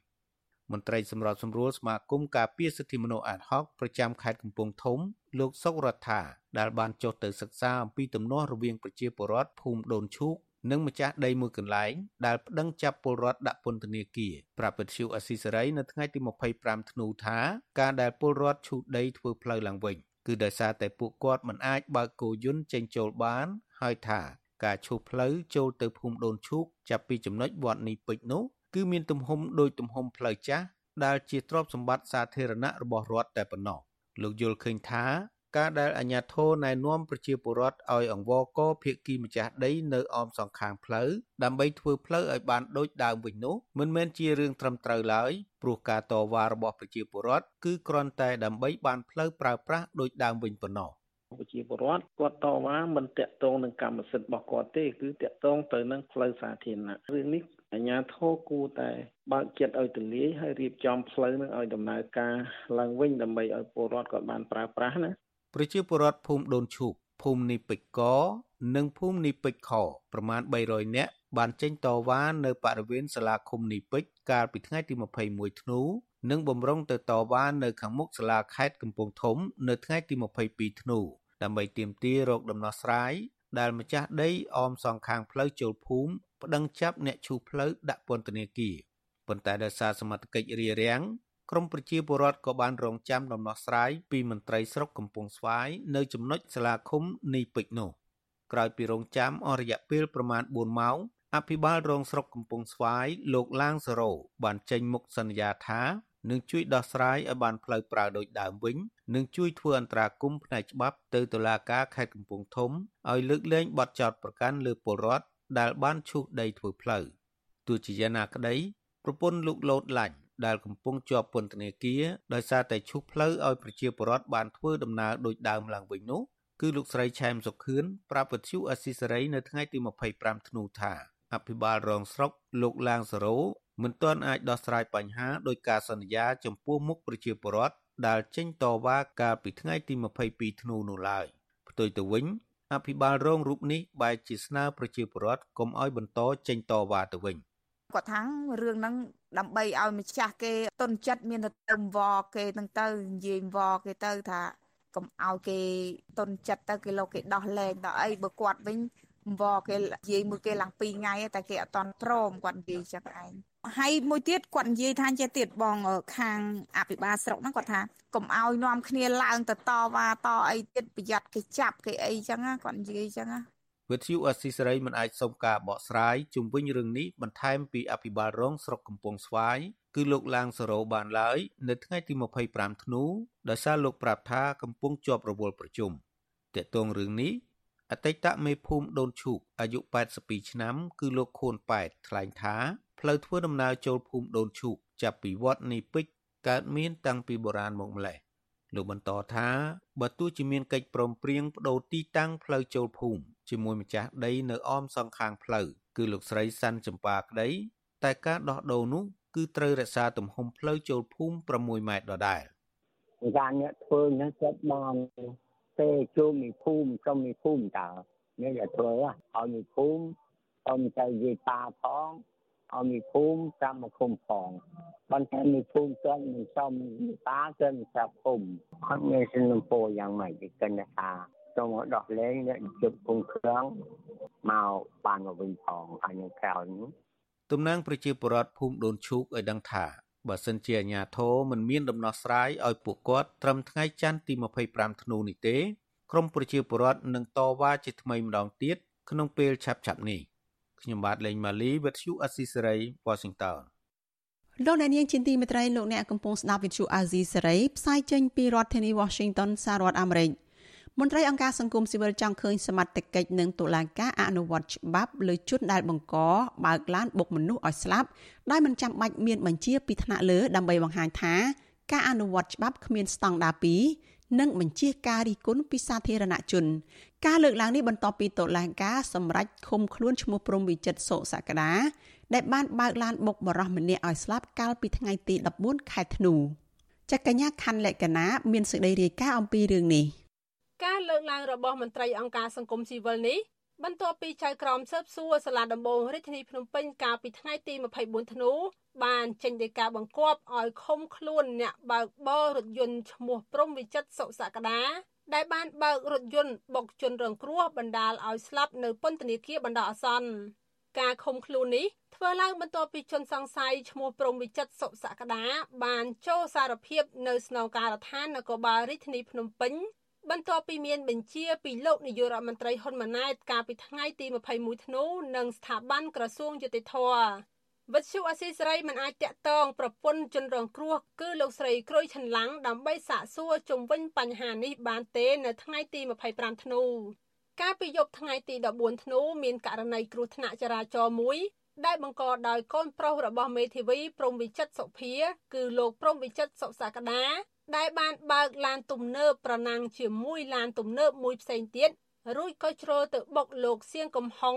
មន្ត្រីសម្របសម្រួលសមាគមការពារសិទ្ធិមនុស្សអាតហុកប្រចាំខេត្តកំពង់ធំ លោកសុករដ្ឋាដែលបានចុះទៅសិក្សាអំពីទំនាស់រវាងប្រជាពលរដ្ឋភូមិដូនឈូកនិងម្ចាស់ដីមួយកន្លែងដែលប្តឹងចាប់ពលរដ្ឋដាក់ពន្ធនាគារប្រាប់វិទ្យុអស៊ីសេរីនៅថ្ងៃទី25ធ្នូថាការដែលពលរដ្ឋឈូសដីធ្វើផ្លូវឡើងវិញ គឺដោយសារតែពួកគាត់មិនអាចបើកគោយន្តចេញចូលបាន ហើយថាការឈូសផ្លូវចូលទៅភូមិដូនឈូកចាប់ពីចំណុចវត្តនេះពេជ្រនោះគឺមានទំហំដូចទំហំផ្លូវចាស់ដែលជាទ្រព្យសម្បត្តិសាធារណៈរបស់រដ្ឋតែប៉ុណ្ណោះលោកយល់ឃើញថា ការដែលអាជ្ញាធរណែនាំប្រជាពលរដ្ឋឲ្យអង្វរកភៀកគីម្ចាស់ដីនៅអមសងខាងផ្លូវដើម្បីធ្វើផ្លូវឲ្យបានដូចដើមវិញនោះមិនមែនជារឿងត្រឹមត្រូវឡើយព្រោះការតវ៉ារបស់ប្រជាពលរដ្ឋគឺគ្រាន់តែដើម្បីបានផ្លូវប្រើប្រាស់ដូចដើមវិញប៉ុណ្ណោះប្រជាពលរដ្ឋគាត់តវ៉ាមិនតាក់ទងនឹងកម្មសិទ្ធិរបស់គាត់ទេគឺតាក់ទងទៅនឹងផ្លូវសាធារណៈរឿងនេះអាជ្ញាធរគួរតែបើកចិត្តឲ្យទូលាយហើយរៀបចំផ្លូវនឹងឲ្យដំណើរការឡើងវិញដើម្បីឲ្យពលរដ្ឋគាត់បានប្រើប្រាស់ណា ប្រជាពលរដ្ឋភូមិដូនឈូកភូមិនីពេជ្រកនិងភូមិនីពេជ្រខប្រមាណ300នាក់បានចេញតវ៉ានៅបរិវេណសាលាឃុំនីពេជ្រកាលពីថ្ងៃទី21ធ្នូនិងបំរុងទៅតវ៉ានៅខាងមុខសាលាខេត្តកំពង់ធំ នៅថ្ងៃទី22ធ្នូដើម្បីទាមទាររកដំណោះស្រាយដែលម្ចាស់ដីអមសងខាងផ្លូវចូលភូមិប្តឹងចាប់អ្នកឈូសផ្លូវដាក់ពន្ធនាគារប៉ុន្តែដោយសារសមត្ថកិច្ចរារាំង ក្រមប្រជាពលរដ្ឋក៏បានរងចាំដំណោះស្រាយពីមន្ត្រីស្រុកកំពង់ស្វាយនៅចំណុចសាលាឃុំនីពេជ្រនោះក្រោយពីរងចាំអស់រយៈពេលប្រមាណ4ម៉ោងអភិបាលរងស្រុកកំពង់ស្វាយលោកឡាងសរោបានចេញមុខសន្យាថានឹងជួយដោះស្រាយឲ្យបានផ្លូវប្រើដូចដើមវិញនិងជួយធ្វើអន្តរាគមន៍ផ្នែកច្បាប់ទៅតុលាការខេត្តកំពង់ធំឲ្យលើកលែងបទចោទប្រកាន់លើពលរដ្ឋដែលបានឈូសដីធ្វើផ្លូវទោះជាយ៉ាងណាក្តីប្រពន្ធលោកលូតឡាញ់ ដែលកំពុងជាប់ពន្ធនាគារដោយសារតែឈូសផ្លូវឲ្យប្រជាពលរដ្ឋបានធ្វើដំណើរដូចដើមឡើងវិញនោះគឺលោកស្រីឆែមសុខឿនប្រាប់វិទ្យុអស៊ីសេរីនៅថ្ងៃទី25ធ្នូថាអភិបាលរងស្រុកលោកឡាងសារ៉ូមិនទាន់អាចដោះស្រាយបញ្ហាដោយការសន្យាចំពោះមុខប្រជាពលរដ្ឋដែលចេញតវ៉ាកាលពីថ្ងៃទី22ធ្នូនោះឡើយផ្ទុយទៅវិញអភិបាលរងរូបនេះបែរជាស្នើប្រជាពលរដ្ឋកុំឲ្យបន្តចេញតវ៉ាទៅវិញ គាត់ថារឿងហ្នឹងដើម្បីឲ្យម្ចាស់គេទុនចិត្តមានទៅទៅវគេហ្នឹងទៅនិយាយវគេទៅថាកុំឲ្យគេទុនចិត្តទៅគេលោកគេដោះលែងដល់អីបើគាត់វិញវគេនិយាយមួយគេឡើង2ថ្ងៃតែគេអត់តន់ព្រមគាត់និយាយចឹងឯងហើយមួយទៀតគាត់និយាយថាចេះទៀតបងខាងអភិបាលស្រុកហ្នឹងគាត់ថាកុំឲ្យនាំគ្នាឡើងទៅតវ៉ាតអីទៀតប្រយ័ត្នគេចាប់គេអីចឹងគាត់និយាយចឹង វិទ្យុអស៊ីសេរីមិនអាចសុំការបកស្រាយជុំវិញរឿងនេះបន្ថែមពីអភិបាលរងស្រុកកំពង់ស្វាយគឺលោកឡាងសារ៉ូបានឡើយនៅថ្ងៃទី25ធ្នូដោយសារលោកប្រាប់ថាកំពុងជាប់រវល់ប្រជុំទាក់ទងរឿងនេះអតីតមេភូមិដូនឈូកអាយុ82ឆ្នាំ គឺលោកខួនប៉ែតថ្លែងថាផ្លូវធ្វើដំណើរចូលភូមិដូនឈូកចាប់ពីវត្តនីពេជ្រកើតមានតាំងពីបុរាណមកម្ល៉េះលោកបន្តថាបើទោះជាមានកិច្ចព្រមព្រៀងបដូរទីតាំងផ្លូវចូលភូមិ ជាមួយម្ចាស់ដីនៅអមសងខាងផ្លូវគឺលោកស្រីសាន់ចម្ប៉ាក្តីតែការដោះដូរនោះគឺត្រូវរក្សាទំហំផ្លូវចូលភូមិ6ម៉ែត្រដដែលការអ្នកធ្វើហ្នឹងចិត្តបានទេចូលមីភូមិក្រុមមីភូមិតើនេះតែធ្វើឲ្យមីភូមិអមទៅនិយាយតាផងឲ្យមីភូមិតាមមកគុំផងប៉ុន្តែមីភូមិគាត់មិនសមតាគឺមិនស្រាប់ភូមិអត់មានសិនលំពោយ៉ាងម៉េចគេគិតថា សូមដោះលែងអ្នកជិបពងគ្រឿងមកបានមកវិញផងហើយនៅក្រៅនេះតំណាងប្រជាពលរដ្ឋភូមិដូនឈូកឲ្យដឹងថាបើសិនជាអាជ្ញាធរមិនមានដំណោះស្រាយឲ្យពួកគាត់ត្រឹមថ្ងៃច័ន្ទទី25ធ្នូនេះទេក្រមប្រជាពលរដ្ឋនឹងតវ៉ាជាថ្មីម្ដងទៀតក្នុងពេលឆាប់ៗនេះខ្ញុំបាទលេងម៉ាលីវិទ្យុអស៊ីសេរី Washington លោកអ្នកនាងជាទីមេត្រីលោកអ្នកកំពុងស្ដាប់វិទ្យុអាស៊ីសេរីផ្សាយចេញពីរដ្ឋធានី Washington សហរដ្ឋអាមេរិក មន្ត្រីអង្គការសង្គមស៊ីវិលចង់ឃើញសមត្ថកិច្ចនិងតុលាការអនុវត្តច្បាប់លើជនដែលបង្កបើកឡានបុកមនុស្សឲ្យស្លាប់ដោយមិនចាំបាច់មានបញ្ជាពីថ្នាក់លើដើម្បីបង្ហាញថាការអនុវត្តច្បាប់គ្មានស្តង់ដារ2និងបញ្ជាការរិះគន់ពីសាធារណជន ការលើកឡើងនេះបន្ទាប់ពីតុលាការសម្រេចឃុំខ្លួនឈ្មោះព្រំវិចិត្រសុសក្តាដែលបានបើកឡានបុកបរោះម្នាក់ឲ្យស្លាប់កាលពីថ្ងៃទី14ខែធ្នូចកញ្ញាខាន់លក្ខណាមានសេចក្តីរាយការណ៍អំពីរឿងនេះ។ ការលើកឡើងរបស់មន្ត្រីអង្គការសង្គមស៊ីវិលនេះបន្ទាប់ពីចៅក្រមស៊ើបសួរសាលាដំបងរាជធានីភ្នំពេញកាលពីថ្ងៃទី24ធ្នូបានចេញដីកាបង្គាប់ឲ្យឃុំខ្លួនអ្នកបើកបររថយន្តឈ្មោះព្រំវិចិត្រសុសក្តាដែលបានបើករថយន្តបុកជនរងគ្រោះបណ្ដាលឲ្យស្លាប់នៅពន្ធនាគារបណ្ដោះអាសន្នការឃុំខ្លួននេះធ្វើឡើងបន្ទាប់ពីជនសង្ស័យឈ្មោះព្រំវិចិត្រសុសក្តាបានចូលសារភាពនៅស្នងការដ្ឋាននគរបាលរាជធានីភ្នំពេញ បន្ទាប់ពីមានបញ្ជាពីលោកនាយករដ្ឋមន្ត្រីហ៊ុនម៉ាណែតកាលពីថ្ងៃទី21ធ្នូនឹងស្ថាប័នក្រសួងយុតិធធវិទ្យុអស៊ីសេរីមិនអាចតាក់ទងប្រពន្ធជនរងគ្រោះគឺលោកស្រីក្រួយឆន្លាំងដើម្បីសាកសួរជុំវិញបញ្ហានេះបានទេនៅថ្ងៃទី25ធ្នូកាលពីយប់ថ្ងៃទី14ធ្នូមានករណីគ្រោះថ្នាក់ចរាចរណ៍មួយដែលបង្កដោយកូនប្រុសរបស់មេធាវីព្រំវិចិត្រសុភាគឺលោកព្រំវិចិត្រសុសាកដា ដែលបានបើកឡានទំនើបប្រណាំងជាមួយឡានទំនើបមួយផ្សេងទៀតរួចក៏ជ្រុលទៅបុកលោកសៀងកំហុង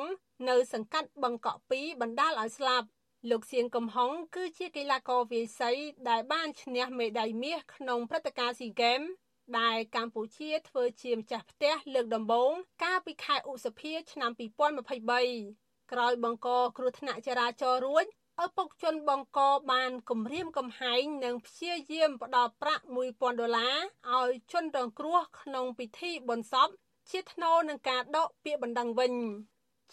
នៅសង្កាត់បឹងកក់2បណ្ដាលឲ្យស្លាប់លោកសៀងកំហុងគឺជាកីឡាករវាយសីដែលបានឈ្នះមេដាយមាសក្នុងព្រឹត្តិការណ៍ស៊ីហ្គេមដែលកម្ពុជាធ្វើជាម្ចាស់ផ្ទះលើកដំបូងកាលពីខែឧសភាឆ្នាំ2023ក្រោយបង្កគ្រោះថ្នាក់ចរាចរណ៍រួច ឪពុកជនបង្កបានគម្រាមកំហែងនិងព្យាយាមផ្ដល់ប្រាក់1000ដុល្លារឲ្យជនរងគ្រោះក្នុងពិធីបុណ្យសពជាថ្នូរនឹងការដកពាក្យបណ្ដឹងវិញ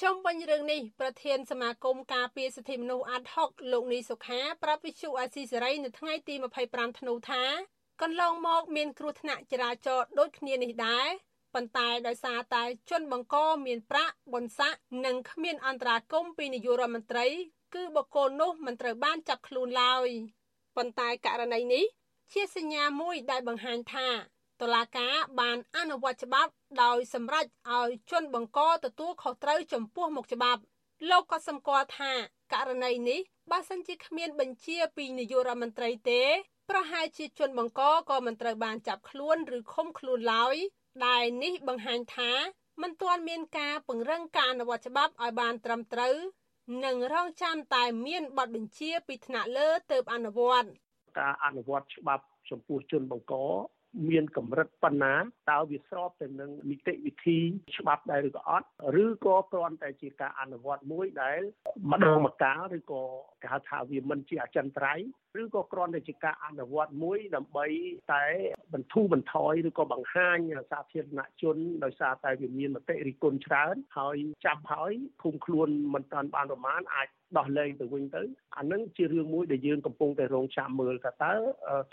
ជុំវិញរឿងនេះប្រធានសមាគមការពារសិទ្ធិមនុស្សអាត់ហុកលោកនីសុខាប្រាប់វិទ្យុអាស៊ីសេរីនៅថ្ងៃទី25ធ្នូថាកន្លងមកមានគ្រោះថ្នាក់ចរាចរណ៍ដូចគ្នានេះដែរប៉ុន្តែដោយសារតែជនបង្កមានប្រាក់បុណ្យស័ក្តិនិងគ្មានអន្តរាគមពីនាយករដ្ឋមន្ត្រី គឺបុគ្គលនោះមិនត្រូវបានចាប់ខ្លួនឡើយប៉ុន្តែករណីនេះជាសញ្ញាមួយដែលបង្ហាញថាតុលាការបានអនុវត្តច្បាប់ដោយសម្រេចឲ្យជនបង្កទទួលខុសត្រូវចំពោះមុខច្បាប់លោកក៏សម្គាល់ថាករណីនេះបើសិនជាគ្មានបញ្ជាពីនាយករដ្ឋមន្ត្រីទេ ប្រហែលជាជនបង្កក៏មិនត្រូវបានចាប់ខ្លួនឬឃុំខ្លួនឡើយដែលនេះបង្ហាញថាមិនទាន់មានការពង្រឹងការអនុវត្តច្បាប់ឲ្យបានត្រឹមត្រូវ និងរងចាំតែមានបទបញ្ជាពីថ្នាក់លើទើបអនុវត្តការអនុវត្តច្បាប់ចំពោះជនបង្ក មានកម្រិតប៉ុណ្ណាតើវាស្របទៅនឹងនីតិវិធីច្បាប់ដែរឬក៏អត់ឬក៏គ្រាន់តែជាការអនុវត្តមួយដែលម្ដងម្កាលឬក៏គេហៅថាវាមិនជាអចិន្ត្រៃយ៍ឬក៏គ្រាន់តែជាការអនុវត្តមួយដើម្បីតែបន្ធូរបន្ថយឬក៏បង្ហាញសាធារណជនដោយសារតែវាមានមតិរិះគន់ច្រើនហើយចាប់ហើយឃុំខ្លួនមិនតាន់បានប្រមាណអាច ដោះលែងទៅវិញទៅអានឹងជារឿងមួយដែលយើងកំពុងតែរងចាំមើលថាតើ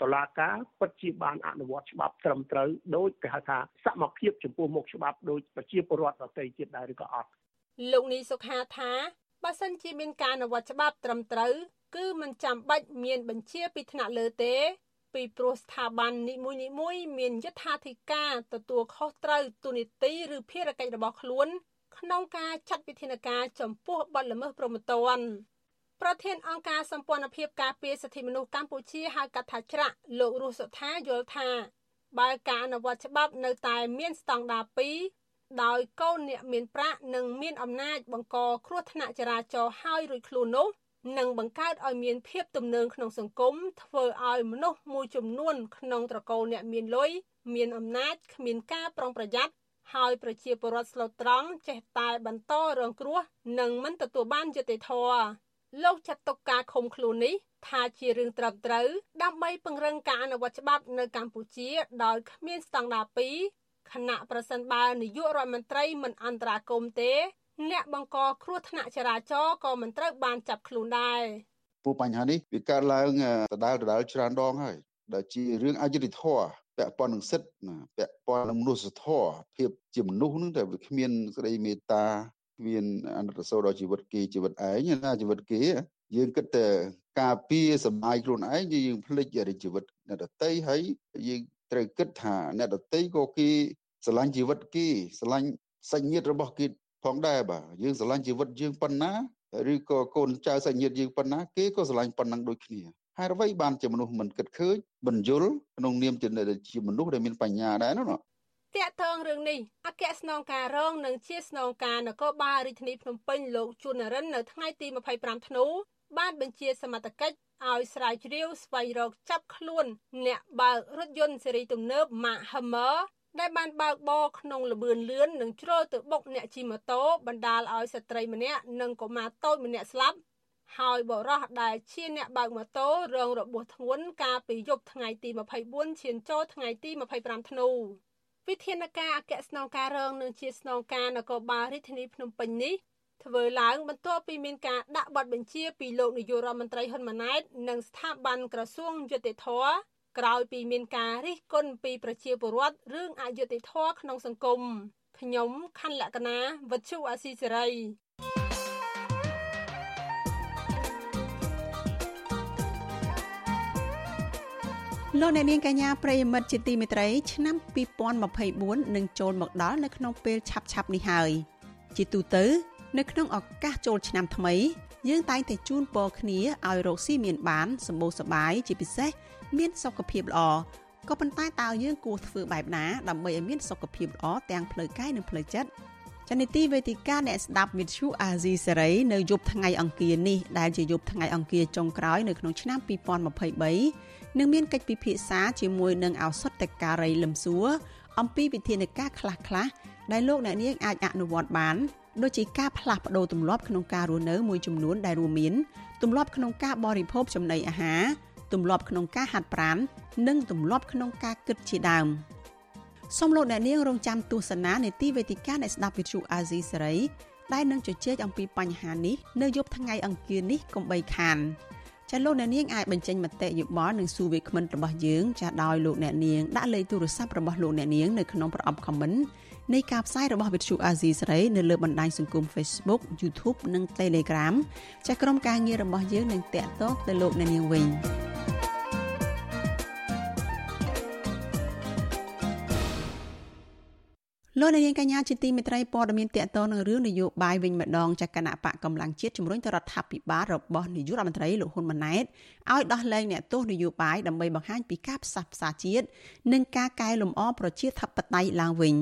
តឡាការពិតជាបានអនុវត្តច្បាប់ត្រឹមត្រូវដោយគេហៅថាសមភាពចំពោះមុខច្បាប់ដោយប្រជាពលរដ្ឋដទៃទៀតដែរឬក៏អត់លោកនីសុខាថាបើសិនជាមានការអនុវត្តច្បាប់ត្រឹមត្រូវគឺមិនចាំបាច់មានបញ្ជាពីថ្នាក់លើទេ ពីព្រោះស្ថាប័ននីមួយៗមានយថាធិការទទួលខុសត្រូវទូនីតិឬភារកិច្ចរបស់ខ្លួន ក្នុងការចាត់វិធានការចំពោះបទល្មើសព្រហ្មទណ្ឌប្រធានអង្គការសម្ព័ន្ធភាពការពារសិទ្ធិមនុស្សកម្ពុជាហៅកាត់ថាច្រាក់លោករស់សុថាយល់ថាបើការអនុវត្តច្បាប់នៅតែមានស្តង់ដារ2ដោយកូនអ្នកមានប្រាក់និងមានអំណាចបង្កគ្រោះថ្នាក់ចរាចរណ៍ហើយរួចខ្លួននោះនឹងបង្កើតឲ្យមានភាពទំនើងក្នុងសង្គមធ្វើឲ្យមនុស្សមួយចំនួនក្នុងត្រកូលអ្នកមានលុយមានអំណាចគ្មានការប្រុងប្រយ័ត្ន ហើយប្រជាពលរដ្ឋស្លូតត្រង់ចេះតែបន្តរងគ្រោះនិងមិនទទួលបានយុត្តិធម៌លោកចាត់ទុកការឃុំខ្លួននេះថាជារឿងត្រឹមត្រូវដើម្បីពង្រឹងការអនុវត្តច្បាប់នៅកម្ពុជាដោយគ្មានស្តង់ដារ2ខណៈប្រសិនបើនាយករដ្ឋមន្ត្រីមិនអន្តរាគមទេ អ្នកបង្កគ្រោះថ្នាក់ចរាចរណ៍ក៏មិនត្រូវបានចាប់ខ្លួនដែរព្រោះបញ្ហានេះវាកើតឡើងដដែលដដែលច្រើនដងហើយដែលជារឿងអយុត្តិធម៌ ពាក់ព័ន្ធនឹងសិទ្ធិណាពាក់ព័ន្ធនឹងមនុស្សធម៌ភាពជាមនុស្សនឹងតែវាគ្មានសេចក្តីមេត្តាគ្មានអនុត្តសោដល់ជីវិតគេជីវិតឯងណាជីវិតគេយើងគិតតែការពារសុបាយខ្លួនឯងយើងភ្លេចជីវិតអ្នកដតីហើយយើងត្រូវគិតថាអ្នកដតីក៏គេស្រឡាញ់ជីវិតគេស្រឡាញ់សាច់ញាតិរបស់គេផងដែរបាទយើងស្រឡាញ់ជីវិតយើងប៉ុណ្ណាឬក៏កូនចៅសាច់ញាតិយើងប៉ុណ្ណាគេក៏ស្រឡាញ់ប៉ុណ្ណឹងដូចគ្នា ហេតុអ្វីបានជាមនុស្សមិនគិតឃើញបញ្យលក្នុងនាមជាមនុស្សដែលមានបញ្ញាដែរនោះតាក់ទងរឿងនេះអគ្គស្នងការរងនិងជាស្នងការនគរបាលរាជធានីភ្នំពេញលោកជួននរិននៅថ្ងៃទី25ធ្នូបានបញ្ជាសមត្ថកិច្ចឲ្យស្រាវជ្រាវស្វែងរកចាប់ខ្លួន អ្នកបើករថយន្តស៊េរីទំនើប Mark Hammer ដែលបានបើកបរក្នុងលបឿនលឿននិងជ្រុលទៅបុកអ្នកជិះម៉ូតូបណ្ដាលឲ្យស្ត្រីម្នាក់និងកុមារតូចម្នាក់ស្លាប់ ហើយបរោះដែលជាអ្នកបើកម៉ូតូរងរបួសធ្ងន់កាលពីយប់ថ្ងៃទី24ឈានចូលថ្ងៃទី25ធ្នូវិធានការអគ្គស្នងការរងនឹងជាស្នងការនគរបាលរាជធានីភ្នំពេញនេះធ្វើឡើងបន្ទាប់ពីមានការដាក់បទបញ្ជាពីលោកនាយករដ្ឋមន្ត្រីហ៊ុនម៉ាណែតនិងស្ថាប័នក្រសួងយុតិធធក្រោយពីមានការរិះគន់ពីប្រជាពលរដ្ឋរឿងអយុត្តិធម៌ក្នុងសង្គមខ្ញុំខណ្ឌលក្ខណាវັດឈូអាស៊ីសេរី លោកអ្នកនាងកញ្ញាប្រិយមិត្តជាទីមេត្រីឆ្នាំ2024នឹងចូលមកដល់នៅក្នុងពេលឆាប់ឆាប់នេះហើយជាទូទៅ នៅក្នុងឱកាសចូលឆ្នាំថ្មី យើងតែងតែជូនពរគ្នាឲ្យរកស៊ីមានបានសម្បូរសប្បាយជាពិសេសមានសុខភាពល្អក៏ប៉ុន្តែតើយើងគួរធ្វើបែបណាដើម្បីឲ្យមានសុខភាពល្អទាំងផ្លូវកាយនិងផ្លូវចិត្តចានីតិវេទិកាអ្នកស្ដាប់វិទ្យុអាស៊ីសេរីនៅយប់ថ្ងៃអង្គារនេះដែលជាយប់ថ្ងៃអង្គារចុងក្រោយនៅក្នុងឆ្នាំ2023 នឹងមានកិច្ចពិភាក្សាជាមួយនឹងឱសថការីលឹមសួរអំពីវិធានការខ្លះៗដែលលោកអ្នកនាងអាចអនុវត្តបានដូចជាការផ្លាស់ប្ដូរទម្លាប់ក្នុងការរស់នៅមួយចំនួនដែលរួមមានទម្លាប់ក្នុងការបរិភោគចំណីអាហារទម្លាប់ក្នុងការហាត់ប្រាណនិងទម្លាប់ក្នុងការគិតជាដើមសូមលោកអ្នកនាងរងចាំទស្សនានេតិវេទិកានៃស្ដាប់វិទ្យុអាស៊ីសេរីដែលនឹងជជែកអំពីបញ្ហានេះនៅយប់ថ្ងៃអង្គារនេះកុំបីខាន ចាលោកអ្នកនាងអាចបញ្ចេញមតិយោបល់និងសួរវាគ្មិនរបស់យើងចាដោយលោកអ្នកនាងដាក់លេខទូរស័ព្ទរបស់លោកអ្នកនាងនៅក្នុងប្រអប់ comment នៃការផ្សាយរបស់វិទ្យុអាស៊ីសេរីនៅលើបណ្ដាញសង្គម Facebook YouTube និង Telegram ចាក្រុមការងាររបស់យើងនឹងតាក់ទងទៅលោកអ្នកនាងវិញ។ លោកនាងកញ្ញាជាទីមេត្រីព័ត៌មានតកតនឹងរឿងនយោបាយវិញម្ដងចាគណៈបកកម្លាំងជាតិជំរុញទៅរដ្ឋាភិបាលរបស់នាយករដ្ឋមន្ត្រីលោកហ៊ុនម៉ាណែតឲ្យដោះលែងអ្នកទោសនយោបាយដើម្បីបង្ហាញពីការផ្សះផ្សាជាតិនិងការកែលម្អប្រជាធិបតេយ្យឡើងវិញ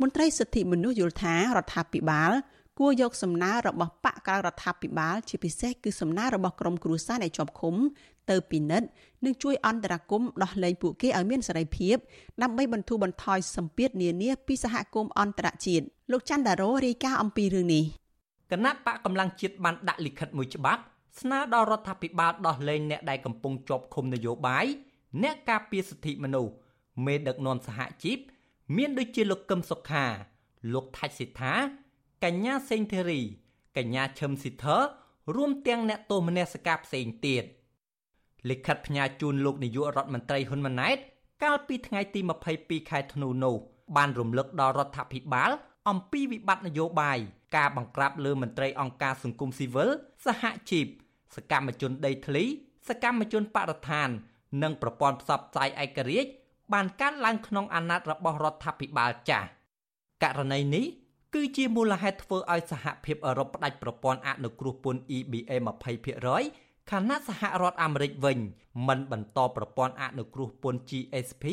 មន្ត្រីសិទ្ធិមនុស្សយល់ថារដ្ឋាភិបាលគួរយកសំណើរបស់បកក្រៅរដ្ឋាភិបាលជាពិសេសគឺសំណើរបស់ក្រមគ្រួសារអ្នកជាប់ឃុំ ទៅពិនិត្យនិងជួយអន្តរាគមន៍ដោះលែងពួកគេឲ្យមានសេរីភាពដើម្បីបន្ធូរបន្ថយសម្ពាធនានាពីសហគមន៍អន្តរជាតិលោកច័ន្ទដារ៉ូរាយការណ៍អំពីរឿងនេះគណៈបកកម្លាំងជាតិបានដាក់លិខិតមួយច្បាប់ស្នើដល់រដ្ឋាភិបាលដោះលែងអ្នកដែលកំពុងជាប់ឃុំនយោបាយអ្នកការពារសិទ្ធិមនុស្សមេដឹកនាំសហជីពមានដូចជាលោកកឹមសុខា លោកថាច់សិដ្ឋាកញ្ញាសេងធីរីកញ្ញាឈឹមស៊ីធើរួមទាំងអ្នកទោសមនសិការផ្សេងទៀត លិខិតផ្ញើជូនលោកនាយករដ្ឋមន្ត្រីហ៊ុនម៉ាណែតកាលពីថ្ងៃទី22ខែធ្នូនោះបានរំលឹកដល់រដ្ឋាភិបាលអំពីវិបត្តិនយោបាយការបង្ក្រាបលើមន្ត្រីអង្គការសង្គមស៊ីវិលសហជីពសកម្មជនដីធ្លី សកម្មជនបរិស្ថាន និងប្រព័ន្ធផ្សព្វផ្សាយឯករាជ្យបានកើតឡើងក្នុងអាណត្តិរបស់រដ្ឋាភិបាលចាស់ករណីនេះគឺជាមូលហេតុធ្វើឲ្យសហភាពអឺរ៉ុបផ្ដាច់ប្រព័ន្ធអនុគ្រោះពន្ធ EBA 20% ខណៈសហរដ្ឋអាមេរិកវិញមិនបន្តប្រព័ន្ធអនុគ្រោះពន្ធ GSP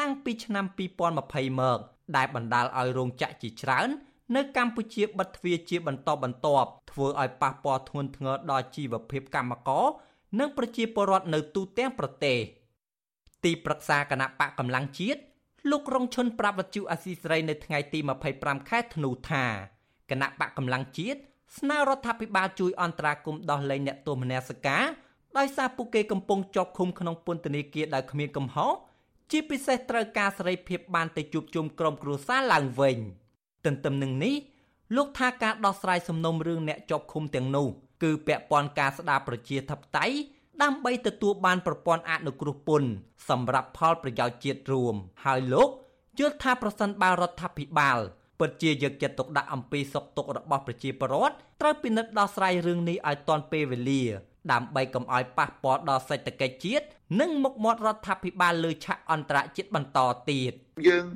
តាំងពីឆ្នាំ2020មកដែលបណ្ដាលឲ្យរោងចក្រជាច្រើន នៅកម្ពុជាបិទទ្វារជាបន្តបន្ទាប់ធ្វើឲ្យប៉ះពាល់ធ្ងន់ធ្ងរដល់ជីវភាពកម្មករនិងប្រជាពលរដ្ឋនៅទូទាំងប្រទេសទីប្រឹក្សាគណៈបកកម្លាំងជាតិលោករងឈុនប្រាប់វັດជូអាស៊ីសេរីនៅថ្ងៃទី25ខែធ្នូថាគណៈបកកម្លាំងជាតិ ស្នើរដ្ឋាភិបាលជួយអន្តរាគមន៍ដោះលែងអ្នកទោសមនសិការដោយសារពួកគេកំពុងជាប់ឃុំក្នុងពន្ធនាគារដោយគ្មានកំហុសជាពិសេសត្រូវការសេរីភាពបានទៅជួបជុំក្រុមគ្រួសារឡើងវិញទន្ទឹមនឹងនេះលោកថាការដោះស្រាយសំណុំរឿងអ្នកជាប់ឃុំទាំងនោះគឺពាក់ព័ន្ធការស្ដារប្រជាធិបតេយ្យដើម្បីទទួលបានប្រព័ន្ធអនុគ្រោះពន្ធសម្រាប់ផលប្រយោជន៍ជាតិរួម ហើយលោកយល់ថាប្រសិនបើរដ្ឋាភិបាល ពិតជាយកចិត្តទុកដាក់អំពីសុខទុក្ខរបស់ប្រជាពលរដ្ឋត្រូវពិនិត្យដោះស្រាយរឿងនេះឲ្យទាន់ពេលវេលា ដើម្បីកុំឲ្យប៉ះពាល់ដល់សេដ្ឋកិច្ចជាតិនិងមុខមាត់រដ្ឋាភិបាលលើឆាកអន្តរជាតិបន្តទៀតយើង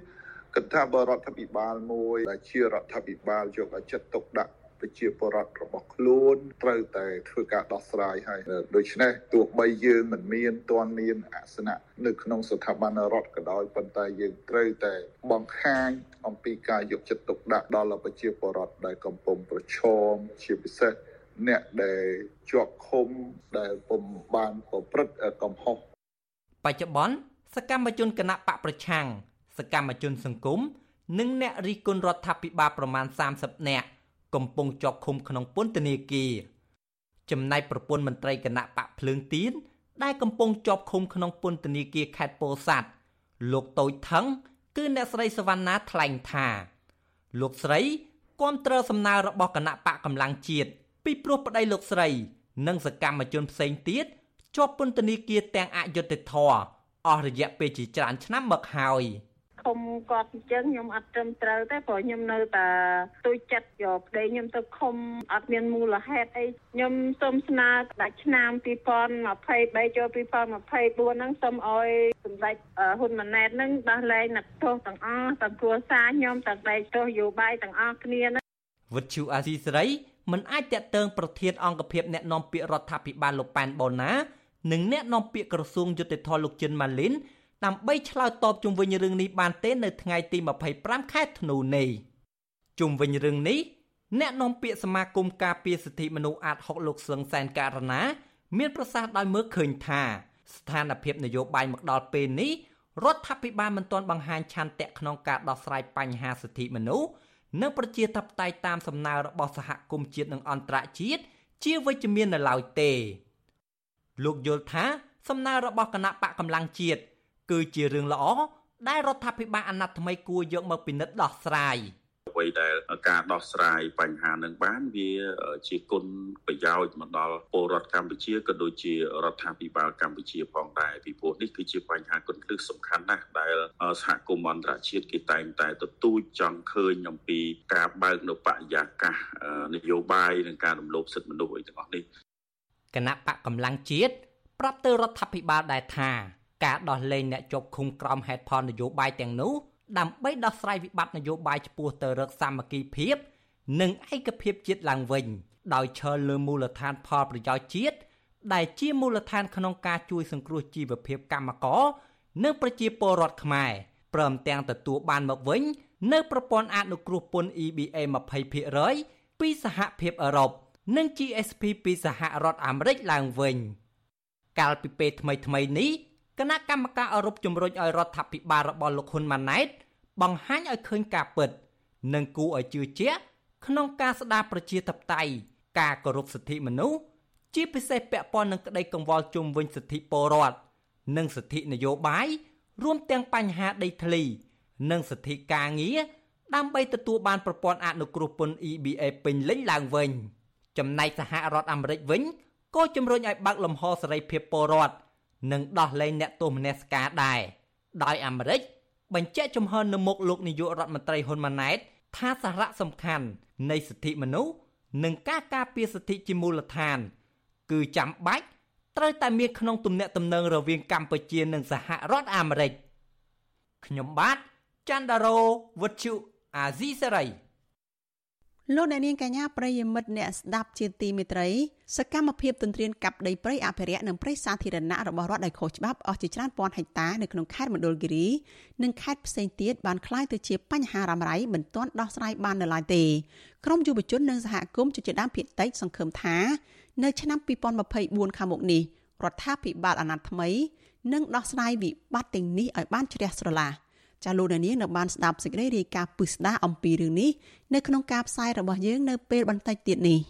គិតថាបរដ្ឋាភិបាលមួយដែលជារដ្ឋាភិបាលយកឲ្យចិត្តទុកដាក់ ប្រជាពលរដ្ឋរបស់ខ្លួនត្រូវតែធ្វើការដោះស្រាយហើយដូច្នេះទោះបីយើងមិនមានទាន់មានអាសនៈនៅក្នុងស្ថាប័នរដ្ឋក៏ដោយប៉ុន្តែយើងត្រូវតែបង្ហាញអំពីការយកចិត្តទុកដាក់ដល់ប្រជាពលរដ្ឋដែលកំពុងប្រឈមជាពិសេសអ្នកដែលជាប់ឃុំដែលពុំបានប្រព្រឹត្តកំហុសបច្ចុប្បន្នសកម្មជនគណៈបកប្រឆាំងសកម្មជនសង្គមនិងអ្នករិះគន់រដ្ឋាភិបាលប្រមាណ30នាក់ កំពុងជាប់ឃុំក្នុងពន្ធនាគារចំណែកប្រពន្ធមន្ត្រីគណៈបកភ្លើងទៀនដែលកំពុងជាប់ឃុំក្នុងពន្ធនាគារខេត្តពោធិ៍សាត់លោកតូចថងគឺអ្នកស្រីសវណ្ណាថ្លែងថា លោកស្រីគាំទ្រសំណើរបស់គណៈបកកម្លាំងជាតិពីព្រោះប្តីលោកស្រី និងសកម្មជនផ្សេងទៀតជាប់ពន្ធនាគារទាំងអយុត្តិធម៌អស់រយៈពេលជាច្រើនឆ្នាំមកហើយ។ ធំគាត់អញ្ចឹងខ្ញុំអត់ត្រឹមត្រូវទេព្រោះខ្ញុំនៅតែទួយចិត្តយកប្តីខ្ញុំទៅខំអត់មានមូលហេតុអីខ្ញុំសូមស្នើដាច់ឆ្នាំ2023ចូល2024ហ្នឹងសូមឲ្យសម្ដេចហ៊ុនម៉ាណែតហ្នឹងដោះលែងអ្នកទោសទាំងអស់ទាំងគ្រួសារខ្ញុំទាំងដៃទោសយោបាយទាំងអស់គ្នាណាវិទ្យុអាស៊ីសេរីមិនអាចតាក់ទងប្រធានអង្គភិបអ្នកនាំពាក្យរដ្ឋាភិបាលលោកប៉ែនបូណានិងអ្នកនាំពាក្យក្រសួងយុតិធធលោកចិនម៉ាលីន ដើម្បីឆ្លើយតបជុំវិញរឿងនេះបានទេនៅថ្ងៃទី25ខែធ្នូនេះជុំវិញរឿងនេះអ្នកនាំពាក្យសមាគមការពារសិទ្ធិមនុស្សអាត6លោកសឹងសែនករណាមានប្រសាសន៍ដោយមើលឃើញថាស្ថានភាពនយោបាយមកដល់ពេលនេះរដ្ឋាភិបាលមិនទាន់បង្ហាញឆន្ទៈក្នុងការដោះស្រាយបញ្ហាសិទ្ធិមនុស្សនិងប្រជាធិបតេយ្យតាមសំណើរបស់សហគមន៍ជាតិនិងអន្តរជាតិជាវិជ្ជមាននៅឡើយទេលោកយល់ថាសំណើរបស់គណៈបកកម្លាំងជាតិ គឺជារឿងល្អដែលរដ្ឋាភិបាលអាណត្តិថ្មីគួរយកមកពិនិត្យដោះស្រាយអ្វីដែលការដោះស្រាយបញ្ហានឹងបានវាជាគុណប្រយោជន៍មកដល់ពលរដ្ឋកម្ពុជាក៏ដូចជារដ្ឋាភិបាលកម្ពុជាផងដែរពីព្រោះនេះគឺជាបញ្ហាគន្លឹះសំខាន់ណាស់ដែលសហគមន៍អន្តរជាតិគេតែងតែទទូចចង់ឃើញអំពីការបើកនៅបរិយាកាសនយោបាយនិងការរំលោភសិទ្ធិមនុស្សអីទាំងអស់នេះគណៈបកកម្លាំងជាតិប្រាប់ទៅរដ្ឋាភិបាលដែរថា ការដោះលែងអ្នកជាប់ឃុំក្រោមហេតុផលនយោបាយទាំងនោះដើម្បីដោះស្រាយវិបត្តិនយោបាយឆ្ពោះទៅរកសាមគ្គីភាព និងឯកភាពជាតិឡើងវិញ ដោយឈលលើមូលដ្ឋានផលប្រយោជន៍ជាតិដែលជាមូលដ្ឋានក្នុងការជួយសង្គ្រោះជីវភាពកម្មករនិងប្រជាពលរដ្ឋខ្មែរព្រមទាំងទទួលបានមកវិញ នៅប្រព័ន្ធអនុគ្រោះពន្ធ EBA 20%ពីសហភាពអឺរ៉ុបនិង GSP ពីសហរដ្ឋអាមេរិកឡើងវិញ កាលពីពេលថ្មីថ្មីនេះ គណៈកម្មការអឺរ៉ុបជំរុញឲ្យរដ្ឋាភិបាលរបស់លោកហ៊ុនម៉ាណែតបង្ហាញឲ្យឃើញការពិត និងគួរឲ្យជឿជាក់ក្នុងការស្ដារប្រជាធិបតេយ្យការគោរពសិទ្ធិមនុស្សជាពិសេសពាក់ព័ន្ធនឹងក្តីកង្វល់ជុំវិញសិទ្ធិពលរដ្ឋនិងសិទ្ធិនយោបាយរួមទាំងបញ្ហាដីធ្លី និងសិទ្ធិការងារដើម្បីទទួលបានប្រព័ន្ធអនុគ្រោះពន្ធ EBA ពេញលេញឡើងវិញចំណែកសហរដ្ឋអាមេរិកវិញក៏ជំរុញឲ្យបើកលំហសេរីភាពពលរដ្ឋ និងដោះលែងអ្នកទោសមនសិការដែរដោយអាមេរិកបញ្ជាក់ជំហរនៅមុខលោកនាយករដ្ឋមន្ត្រីហ៊ុនម៉ាណែតថាសារៈសំខាន់នៃសិទ្ធិមនុស្សនិងការការពារសិទ្ធិជាមូលដ្ឋាន គឺចាំបាច់ត្រូវតែមានក្នុងទំនាក់ទំនងរវាងកម្ពុជានិងសហរដ្ឋអាមេរិកខ្ញុំបាទច័ន្ទដារោវុទ្ធុអាស៊ីសេរី លោកអ្នកនាងកញ្ញាប្រិយមិត្តអ្នកស្ដាប់ជាទីមេត្រីសកម្មភាពទន្ទ្រានកាប់ដីព្រៃអភិរក្សនិងព្រៃសាធារណៈរបស់រដ្ឋដោយខុសច្បាប់អស់ជាច្រើនពាន់ហិកតានៅក្នុងខេត្តមណ្ឌលគិរីនិងខេត្តផ្សេងទៀតបានក្លាយទៅជាបញ្ហារ៉ាំរ៉ៃមិនទាន់ដោះស្រាយបាននៅឡើយទេក្រមយុវជននិងសហគមន៍ជាដើមភាគតិចសង្ឃឹមថានៅឆ្នាំ2024ខាងមុខនេះរដ្ឋាភិបាលអាណត្តិថ្មីនឹងដោះស្រាយវិបត្តិទាំងនេះឲ្យបានជ្រះស្រឡះ។ ចាលោកនាងនៅបានស្ដាប់សេចក្តីរាយការណ៍ពិស្ដារអំពីរឿងនេះនៅក្នុងការផ្សាយរបស់យើងនៅពេលបន្តិចទៀតនេះ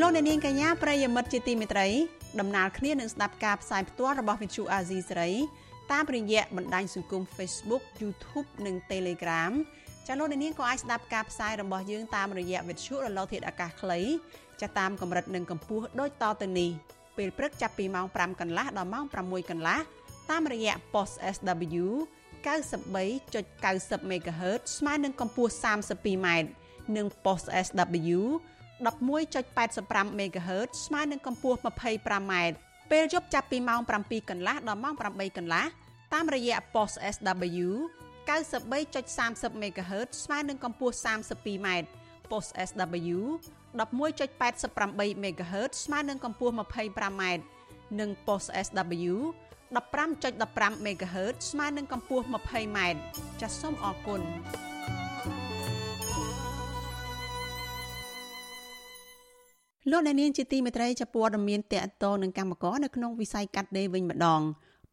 លោកអ្នកនាងកញ្ញាប្រិយមិត្តជាទីមេត្រីដំណើរគ្នានឹងស្ដាប់ការផ្សាយផ្ទាល់របស់ Vithu Azizi សេរីតាមរយៈបណ្ដាញសង្គម Facebook YouTube និង Telegram ចាលោកនាងក៏អាចស្ដាប់ការផ្សាយរបស់យើងតាមរយៈវិទ្យុរលកធាតុអាកាសខ្លីចាតាមកម្រិតនិងកម្ពស់ដូចតទៅនេះពេលព្រឹកចាប់ពីម៉ោង5កន្លះដល់ម៉ោង6កន្លះតាមរយៈ post SW 93.90 MHz ស្មើនឹងកម្ពស់ 32m និង post SW 11.85 MHz ស្មើនឹងកម្ពស់ 25m ពេលយប់ចាប់ពីម៉ោង7កន្លះដល់ម៉ោង8កន្លះតាមរយៈ post SW 93.30 MHz ស្មើនឹងកម្ពស់ 32m post SW 11.88 MHz ស្មើនឹងកម្ពស់ 25m និង post SW 15.15 MHz ស្មើនឹងកម្ពស់ 20m ចាសសូមអរគុណលោកអ្នកនាងជាទីមេត្រីចាប់ព័ត៌មានតកតនឹងកម្មករនៅក្នុងវិស័យកាត់ដេរវិញម្ដង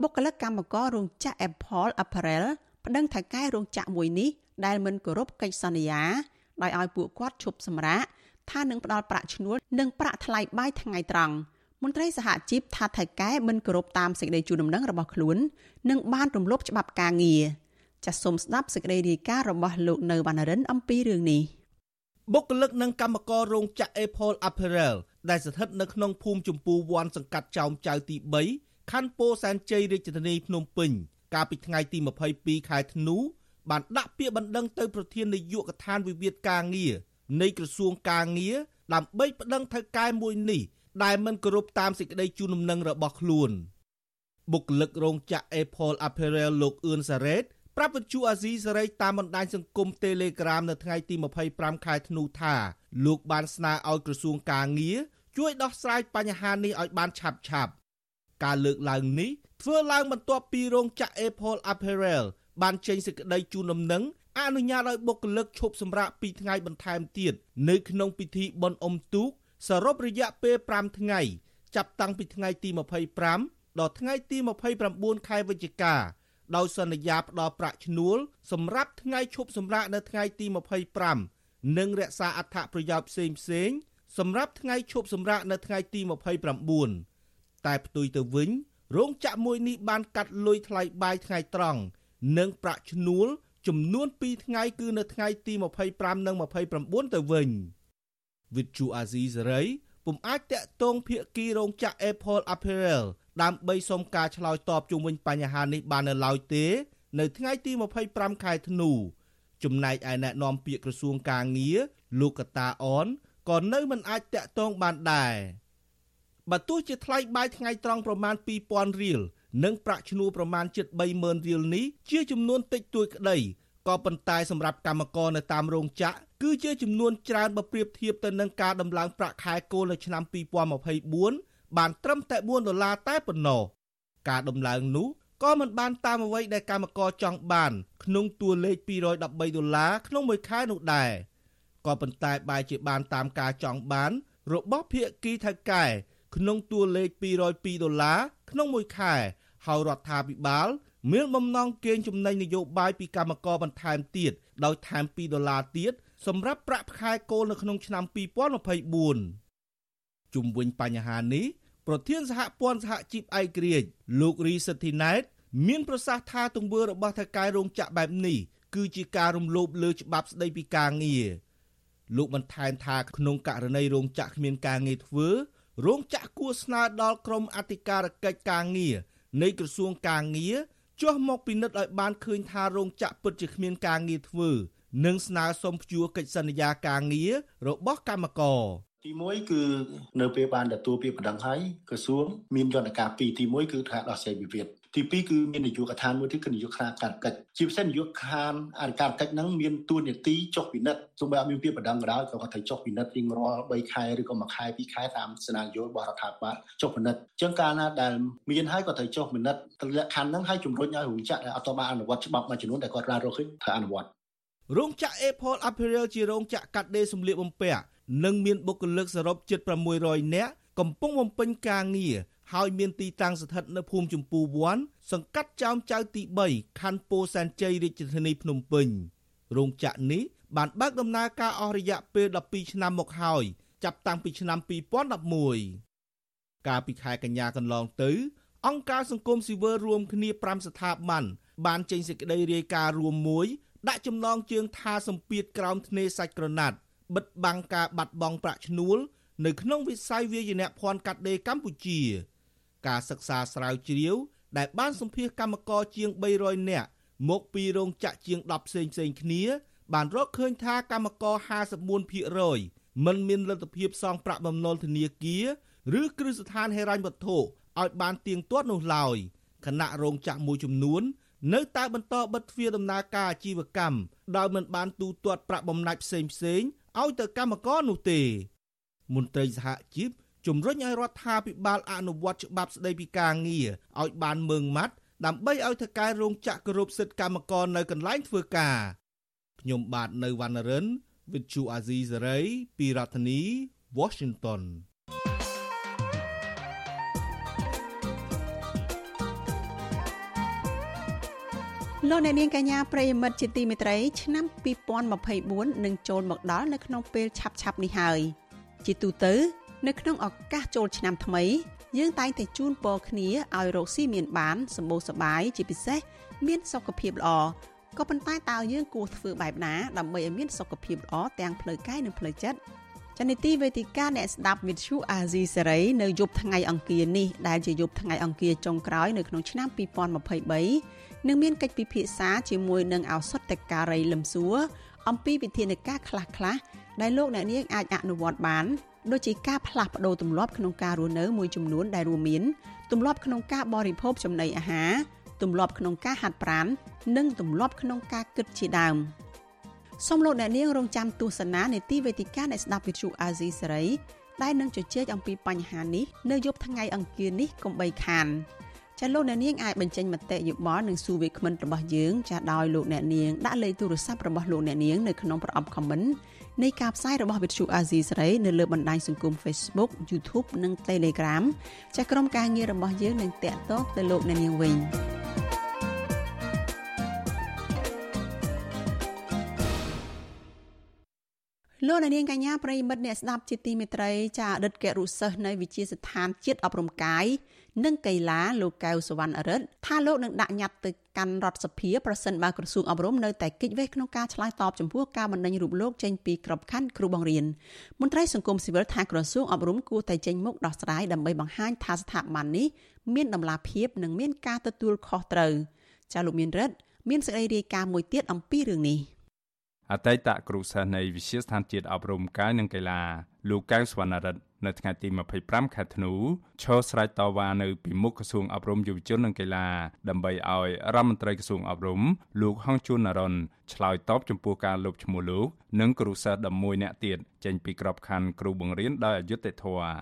បុគ្គលិកកម្មកររោងចក្រ Apple Apparel ប្តឹងថៅកែរោងចក្រមួយនេះដែលមិនគោរពកិច្ចសន្យាដោយឲ្យពួកគាត់ឈប់សម្រាកថានឹងផ្ដល់ប្រាក់ឈ្នួលនិងប្រាក់ថ្លៃបាយថ្ងៃត្រង់មន្ត្រីសហជីពថាថៅកែមិនគោរពតាមសេចក្តីជូនដំណឹងរបស់ខ្លួននិងបានរំលោភច្បាប់ការងារចាសសូមស្ដាប់សេចក្តីរាយការណ៍របស់លោកនៅវណ្ណរិនអំពីរឿងនេះបុគ្គលិកនិងកម្មកររោងចក្រ Apple Apparel ដែលស្ថិតនៅក្នុងភូមិចម្ពូវ័នសង្កាត់ចោមចៅទី3ខណ្ឌពោធិ៍សែនជ័យរាជធានីភ្នំពេញ កាលពីថ្ងៃទី22ខែធ្នូបានដាក់ពាក្យបណ្ដឹងទៅប្រធាននាយកដ្ឋានវិវាទការងារនៃក្រសួងការងារដើម្បីប្តឹងថៅកែមួយនេះដែលមិនគោរពតាមសេចក្តីជូនដំណឹងរបស់ខ្លួនបុគ្គលិករោងចក្រ Apple Apparel លោកអឿនសារ៉េតប្រាប់វិទ្យុអាស៊ីសេរីតាមបណ្ដាញសង្គម Telegram នៅថ្ងៃទី25ខែធ្នូថាលោកបានស្នើឲ្យក្រសួងការងារជួយដោះស្រាយបញ្ហានេះឲ្យបានឆាប់ឆាប់ការលើកឡើងនេះ ធ្វើឡើងបន្ទាប់ពីរោងចក្រ Apple Apparel បានចេញសេចក្តីជូនដំណឹងអនុញ្ញាតឲ្យបុគ្គលិកឈប់សម្រាក2ថ្ងៃបន្ថែមទៀតនៅក្នុងពិធីបុណ្យអុំទូកសរុបរយៈពេល5ថ្ងៃ ចាប់តាំងពីថ្ងៃទី25ដល់ថ្ងៃទី29ខែវិច្ឆិកាដោយសន្យាផ្ដល់ប្រាក់ឈ្នួលសម្រាប់ថ្ងៃឈប់សម្រាកនៅថ្ងៃទី25និងរក្សាអត្ថប្រយោជន៍ផ្សេងផ្សេងសម្រាប់ថ្ងៃឈប់សម្រាកនៅថ្ងៃទី29តែផ្ទុយទៅវិញ រោងចក្រមួយនេះបានកាត់លុយថ្លៃបាយថ្ងៃត្រង់និងប្រាក់ឈ្នួលចំនួន2ថ្ងៃគឺនៅថ្ងៃទី25និង29ទៅវិញវិទ្យុអាស៊ីសេរីពុំអាចតាក់ទងភាគីរោងចក្រ Apple Apparel ដើម្បីសុំការឆ្លើយតបជុំវិញបញ្ហានេះបាននៅឡើយទេ នៅថ្ងៃទី25ខែធ្នូចំណែកឯអ្នកនាំពាក្យក្រសួងកាងារលោកកតាអនក៏នៅមិនអាចតាក់ទងបានដែរ បើទោះជាថ្លៃបាយថ្ងៃត្រង់ប្រមាណ2000រៀលនិងប្រាក់ឈ្នួលប្រមាណជិត30000រៀលនេះជាចំនួនតិចតួចក្តីក៏ប៉ុន្តែសម្រាប់កម្មករនៅតាមរោងចក្រគឺជាចំនួនច្រើនបើប្រៀបធៀបទៅនឹងការដំឡើងប្រាក់ខែគោលនៅឆ្នាំ2024បានត្រឹមតែ4ដុល្លារតែប៉ុណ្ណោះការដំឡើងនោះក៏មិនបានតាមអ្វីដែលកម្មករចង់បានក្នុងតួលេខ213ដុល្លារក្នុងមួយខែនោះដែរក៏ប៉ុន្តែបែរជាបានតាមការចង់បានរបស់ភាគីថៅកែ ក្នុងតួលេខ202ដុល្លារក្នុងមួយខែហើយរដ្ឋាភិបាល មានបំណងកេងចំណេញនយោបាយពីកម្មករបន្ថែមទៀតដោយថែម2ដុល្លារទៀតសម្រាប់ប្រាក់ខែគោលនៅក្នុងឆ្នាំ2024ជុំវិញបញ្ហានេះប្រធានសហព័ន្ធសហជីពឯករាជ្យលោករីសិទ្ធិណែត មានប្រសាសន៍ថាទង្វើរបស់ថៅកែរោងចក្របែបនេះគឺជាការរំលោភលើច្បាប់ស្តីពីការងារលោកបន្ថែមថាក្នុងករណីរោងចក្រគ្មានការងារធ្វើ រោងចក្រគួរស្នើដល់ក្រមអធិការកិច្ចការងារនៃក្រសួងការងារចុះមកពិនិត្យឲ្យបានឃើញថារោងចក្រពិតជាគ្មានការងារធ្វើនិងស្នើសុំព្យួរកិច្ចសន្យាការងាររបស់កម្មករទី1គឺនៅពេលបានទទួលពាក្យបណ្ដឹងហើយក្រសួងមានយន្តការពីរទី1គឺថាដោះស្រាយវិវាទ ទី2គឺមាននាយកដ្ឋានមួយទៀតគឺនាយកដ្ឋានការកិច្ចជាពិសេសនាយកដ្ឋានអធិការកិច្ចហ្នឹងមានទួនាទីចុះពិនិត្យទោះបីអត់មានពាក្យបណ្ដឹងក៏ដោយក៏គាត់ត្រូវចុះពិនិត្យរៀងរាល់3ខែឬក៏1ខែ2ខែតាមស្នាយោរបស់រដ្ឋាភិបាលចុះពិនិត្យអញ្ចឹងកាលណាដែលមានហើយក៏ត្រូវចុះពិនិត្យលក្ខខណ្ឌហ្នឹងហើយជំរុញឲ្យរោងចក្រដែលអត់តបានអនុវត្តច្បាប់មួយចំនួនដែលគាត់បានរកឃើញត្រូវអនុវត្តរោងចក្រ Apple Apparel ជារោងចក្រកាត់ដេរសម្លៀកបំពាក់និងមានបុគ្គលិកសរុបជិត600នាក់កំពុងបំពេញការងារ ហើយមានទីតាំងស្ថិតនៅភូមិចម្ពូវ័នសង្កាត់ចោមចៅទី3ខណ្ឌពោធិ៍សែនជ័យរាជធានីភ្នំពេញរោងចក្រនេះបានបើកដំណើរការអស់រយៈពេល12ឆ្នាំមកហើយចាប់តាំងពីឆ្នាំ2011កាលពីខែកញ្ញាកន្លងទៅ អង្គការសង្គមស៊ីវិលរួមគ្នា5ស្ថាប័នបានចេញសេចក្តីរាយការណ៍រួមមួយ ដាក់ចំណងជើងថាសម្ពាធក្រោមធ្នេសាច់ក្រណាត់បិទបាំងការបាត់បង់ប្រាក់ឈ្នួល នៅក្នុងវិស័យវាយនភ័ណ្ឌកាត់ដេរកម្ពុជា ការសិក្សាស្រាវជ្រាវ ដែលបានសម្ភាសកម្មករជាង300នាក់មកពីរោងចក្រជាង10ផ្សេងផ្សេងគ្នា បានរកឃើញថាកម្មករ54%មិនមានលទ្ធភាពសងប្រាក់បំណុលធនាគារឬគ្រឹះស្ថានហិរញ្ញវត្ថុឲ្យបានទៀងទាត់នោះឡើយគណៈរោងចក្រមួយចំនួន នៅតែបន្តបិទទ្វារដំណើរការអាជីវកម្មដោយមិនបានទូទាត់ប្រាក់បំណាច់ផ្សេងផ្សេងឲ្យទៅកម្មករនោះទេមន្ត្រីសហជីព ជំរុញឲ្យរដ្ឋាភិបាលអនុវត្តច្បាប់ស្តីពីការងារឲ្យបានម៉ឺងម៉ាត់ដើម្បីឲ្យថកែរោងចក្រគោរពសិទ្ធិកម្មករនៅកន្លែងធ្វើការខ្ញុំបាទនៅវណ្ណរិន With Chu Azizi Saray ពីរដ្ឋធានី Washington លោកអ្នកនាងកញ្ញាប្រិយមិត្តជាទីមេត្រីឆ្នាំ2024នឹងចូលមកដល់នៅក្នុងពេលឆាប់ឆាប់នេះហើយជាទូទៅ នៅក្នុងឱកាសចូលឆ្នាំថ្មី យើងតែងតែជូនពរគ្នាឲ្យរកស៊ីមានបានសម្បូរសបាយជាពិសេសមានសុខភាពល្អក៏ប៉ុន្តែតើយើងគួរធ្វើបែបណាដើម្បីឲ្យមានសុខភាពល្អទាំងផ្លូវកាយនិងផ្លូវចិត្តចានីតិវេទិកាអ្នកស្ដាប់វិទ្យុអាស៊ីសេរីនៅយប់ថ្ងៃអង្គារនេះដែលជាយប់ថ្ងៃអង្គារចុងក្រោយនៅក្នុងឆ្នាំ2023នឹងមានកិច្ចពិភាក្សាជាមួយនឹងឱសថការីលឹមសួរអំពីវិធានការខ្លះៗដែលលោកអ្នកនាងអាចអនុវត្តបាន ដូចជាការផ្លាស់ប្ដូរទម្លាប់ក្នុងការរស់នៅមួយចំនួនដែលរួមមានទម្លាប់ក្នុងការបរិភោគចំណីអាហារទម្លាប់ក្នុងការហាត់ប្រាណនិងទម្លាប់ក្នុងការគិតជាដើមសូមលោកអ្នកនាងរងចាំទស្សនានេតិវេទិកានៃស្ដាប់វិទ្យុអាស៊ីសេរីដែលនឹងជជែកអំពីបញ្ហានេះនៅយប់ថ្ងៃអង្គារនេះកុំបីខានចាលោកអ្នកនាងអាចបញ្ចេញមតិយោបល់និងសួរវាគ្មិនរបស់យើងចាដោយលោកអ្នកនាងដាក់លេខទូរស័ព្ទរបស់លោកអ្នកនាងនៅក្នុងប្រអប់ comment នៃការផ្សាយរបស់វិទ្យុអាស៊ីសេរីនៅលើបណ្ដាញសង្គម Facebook YouTube និង Telegram ចាស់ក្រុមការងាររបស់យើងនឹងតាក់ទងទៅលោកអ្នកនាងវិញលោកនាងកញ្ញាប្រិមិត្តអ្នកស្ដាប់ជាទីមេត្រីចាអតីតគរុសិស្សនៅវិទ្យាស្ថានជាតិអប់រំកាយ និងកីឡាលោកកៅសវណ្ណរិទ្ធថាលោកនឹងដាក់ញត្តិទៅកាន់រដ្ឋសភាប្រសិនបើក្រសួងអប់រំនៅតែកិច្ចវេះក្នុងការឆ្លើយតបចំពោះការបណ្តេញរូបលោកចេញពីក្របខ័ណ្ឌគ្រូបង្រៀនមន្ត្រីសង្គមស៊ីវិលថាក្រសួងអប់រំគួរតែចេញមុខដោះស្រាយដើម្បីបង្ហាញថាស្ថាប័ននេះមានដំណាភាពនិងមានការទទួលខុសត្រូវចាលោកមានរិទ្ធមានសេចក្តីរាយការណ៍មួយទៀតអំពីរឿងនេះអអតីតគ្រូសាស្ត្រនៃវិទ្យាស្ថានជាតិអប់រំកាយនិងកីឡាលោកកៅសវណ្ណរិទ្ធ នៅថ្ងៃទី25ខែធ្នូឈរស្រែកតវ៉ានៅពីមុខក្រសួងអប់រំយុវជននិងកីឡាដើម្បីឲ្យរដ្ឋមន្ត្រីក្រសួងអប់រំលោកហងជួននរ៉ុនឆ្លើយតបចំពោះការលុបឈ្មោះលោកនិងគ្រូសិស្ស11នាក់ទៀតចេញពីក្របខ័ណ្ឌគ្រូបង្រៀនដោយអយុត្តិធម៌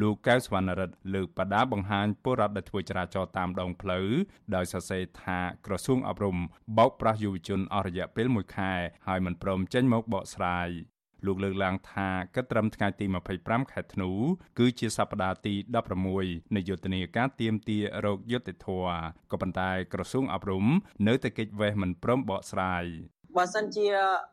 លោកកៅសវណ្ណរិទ្ធលើកបដាបង្ហាញពលរដ្ឋដែលធ្វើចរាចរណ៍តាមដងផ្លូវដោយសរសេរថាក្រសួងអប់រំបោកប្រាស់យុវជនអស់រយៈពេល1ខែហើយមិនព្រមចេញមកបកស្រាយ លោកលើកឡើងថាគិតត្រឹមថ្ងៃទី25ខែធ្នូគឺជាសប្តាហ៍ទី16នៃយុទ្ធនាការទៀមទារោគយុទ្ធធរក៏ប៉ុន្តែក្រសួងអប់រំនៅតែគេចវេះមិនព្រមបកស្រាយ បើសិនជា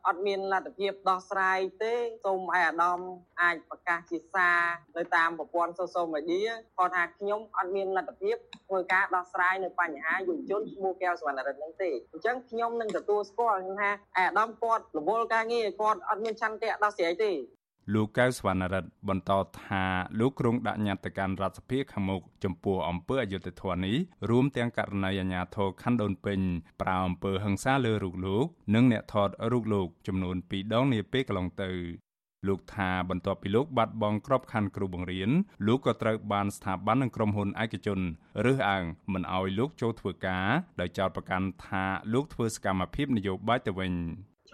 អត់មានលទ្ធភាពដោះស្រាយទេសូមឲ្យអាដាមអាចប្រកាសជាសារនៅតាមប្រព័ន្ធ social media គាត់ថាខ្ញុំអត់មានលទ្ធភាពធ្វើការដោះស្រាយនៅបញ្ហាយុវជនឈ្មោះកែវសវណ្ណរិទ្ធនឹងទេអញ្ចឹងខ្ញុំនឹងទទួលស្គាល់ថាអាដាមគាត់រវល់ការងារគាត់អត់មានឆន្ទៈដោះស្រាយទេ លោកកៅសវណ្ណរិទ្ធបន្តថាលោកគ្រងដាក់ញត្តិការរដ្ឋសភាខាងមុខចំពោះអំពើអយុត្តិធម៌នេះរួមទាំងករណីអាញាធរខណ្ឌដូនពេញប្រើអំពើហិង្សាលើរូបលោកនិងអ្នកថតរូបលោកចំនួន2ដងនាពេលកន្លងទៅលោកថាបន្ទាប់ពីលោកបាត់បង់ក្របខ័ណ្ឌគ្រូបង្រៀនលោកក៏ត្រូវបានស្ថាប័ននិងក្រុមហ៊ុនឯកជនរើសអើងមិនអោយលោកចូលធ្វើការដោយចោទប្រកាន់ថាលោកធ្វើសកម្មភាពនយោបាយទៅវិញ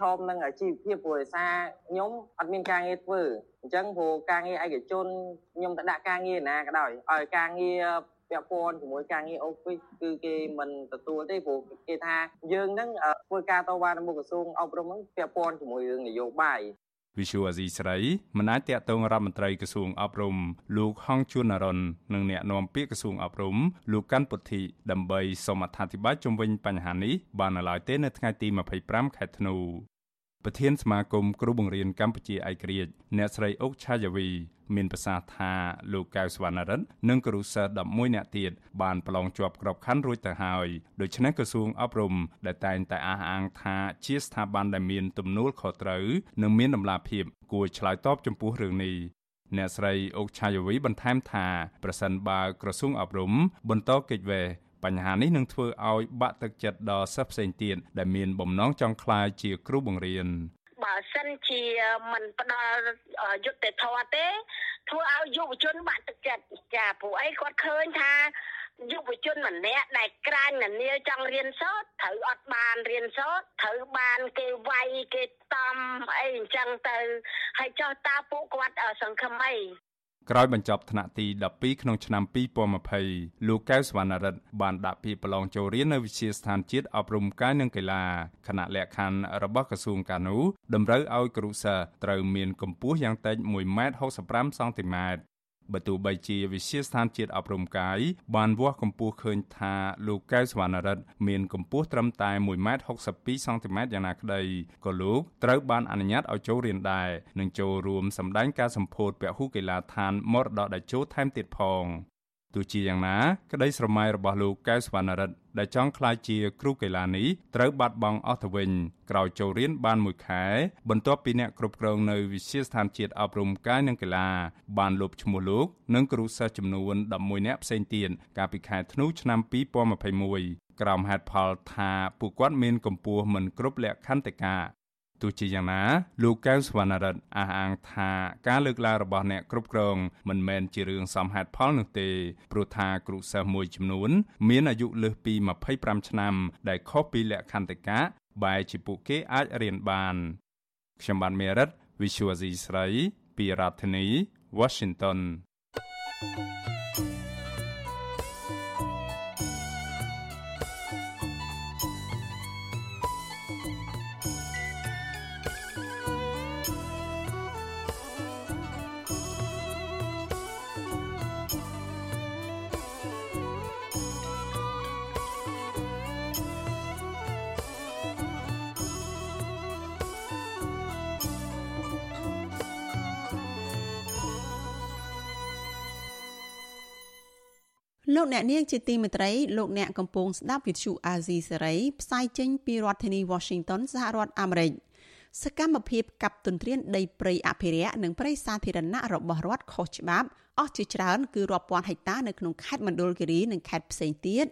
ឈមនឹងអាជីវភាពព្រោះឯសារខ្ញុំអត់មានការងារធ្វើអញ្ចឹងព្រោះការងារឯកជនខ្ញុំទៅដាក់ការងារណាក៏ដោយឲ្យការងារពាក់ព័ន្ធជាមួយការងារអូហ្វីសគឺគេមិនទទួលទេព្រោះគេថាយើងនឹងធ្វើការតវ៉ានៅមុខក្រសួងអប់រំហ្នឹងពាក់ព័ន្ធជាមួយរឿងនយោបាយវិសុវអាស៊ីស្រីមិនអាចតាក់ទងរដ្ឋមន្ត្រីក្រសួងអប់រំលោកហងជួននរ៉ុននិងអ្នកនាំពាក្យក្រសួងអប់រំលោកកាន់ពុទ្ធិដើម្បីសូមអធិប្បាយជុំវិញបញ្ហានេះបាននៅឡើយទេនៅថ្ងៃទី25ខែធ្នូ ប្រធានសមាគមគ្រូបង្រៀនកម្ពុជាឯករាជ្យអ្នកស្រីអុកឆាយាវី មានប្រសាសន៍ថាលោកកៅសវណ្ណរិទ្ធនិងគ្រូសិស្ស11នាក់ទៀតបានប្រឡងជាប់ក្របខ័ណ្ឌរួចទៅហើយដូច្នេះក្រសួងអប់រំដែលតែងតែអះអាងថាជាស្ថាប័នដែលមានទំនួលខុសត្រូវនិងមានដំណាភាពគួរឆ្លើយតបចំពោះរឿងនេះអ្នកស្រីអុកឆាយាវីបន្ថែមថាប្រសិនបើក្រសួងអប់រំបន្តកិច្ចវេះ បញ្ហានេះនឹងធ្វើឲ្យបាក់ទឹកចិត្តដល់សិស្សផ្សេងទៀតដែលមានបំណងចង់ក្លាយជាគ្រូបង្រៀនបើសិនជាមិនផ្ដល់យុត្តិធម៌ទេធ្វើឲ្យយុវជនបាក់ទឹកចិត្តចាព្រោះអីគាត់ឃើញថាយុវជនម្នាក់ដែលក្រាញនានាចង់រៀនសូត្រត្រូវអត់បានរៀនសូត្រត្រូវបានគេវាយគេតំអីអញ្ចឹងទៅហើយចោះតើពួកគាត់សង្ឃឹមអី ក្រោយបញ្ចប់ថ្នាក់ទី12ក្នុងឆ្នាំ2020លោកកៅសវណ្ណរិទ្ធបានដាក់ពាក្យប្រឡងចូលរៀននៅវិទ្យាស្ថានជាតិអប់រំកាយនិងកីឡាគណៈលក្ខខណ្ឌរបស់ក្រសួងកានូតម្រូវឲ្យគ្រូសិស្សត្រូវមានកម្ពស់យ៉ាងតិច1.65សង់ទីម៉ែត្រ បើទោះបីជាវិទ្យាស្ថានជាតិអប់រំកាយបានវាស់កម្ពស់ឃើញថាលោកកែវសវណ្ណរិទ្ធមានកម្ពស់ត្រឹមតែ1.62សង់ទីម៉ែត្រយ៉ាងណាក្តីក៏លោកត្រូវបានអនុញ្ញាតឲ្យចូលរៀនដែរនិងចូលរួមសម្ដែងការសម្ពោធពហុកីឡដ្ឋានមរតកតេជោថែមទៀតផង ទោះជាយ៉ាងណាក្តីស្រមៃរបស់លោកកែវសវណ្ណរិទ្ធដែលចង់ក្លាយជាគ្រូកីឡានេះត្រូវបាត់បង់អស់ទៅវិញក្រោយចូលរៀនបានមួយខែបន្ទាប់ពីអ្នកគ្រប់គ្រងនៅវិទ្យាស្ថានជាតិអប់រំកាយនិងកីឡាបានលុបឈ្មោះលោកនិងគ្រូសិស្សចំនួន11នាក់ផ្សេងទៀតកាលពីខែធ្នូឆ្នាំ2021ក្រោមហេតុផលថាពួកគាត់មានកម្ពស់មិនគ្រប់លក្ខន្តិកា ទោះជាយ៉ាងណាលោកកៅសវណ្ណរិទ្ធអះអាងថាការលើកឡើងរបស់អ្នកគ្រប់គ្រងមិនមែនជារឿងសមហេតុផលនោះទេព្រោះថាគ្រូសិស្សមួយចំនួន មានអាយុលើសពី25ឆ្នាំដែលខុសពីលក្ខន្តិកៈបែរជាពួកគេអាចរៀនបានខ្ញុំបានមេរិត Visual C ស្រី ពីរដ្ឋធានី Washington thank you លោកអ្នកនាងជាទីមេត្រីលោកអ្នកកំពុងស្ដាប់វិទ្យុអាស៊ីសេរីផ្សាយចេញពីរដ្ឋធានី Washington សហរដ្ឋអាមេរិកសកម្មភាពកាប់ទន្ទ្រានដីព្រៃអភិរក្សនិងព្រៃសាធារណៈរបស់រដ្ឋខុសច្បាប់អស់ជាច្រើនគឺរាប់ពាន់ហិកតានៅក្នុងខេត្តមណ្ឌលគិរីនិងខេត្តផ្សេងទៀត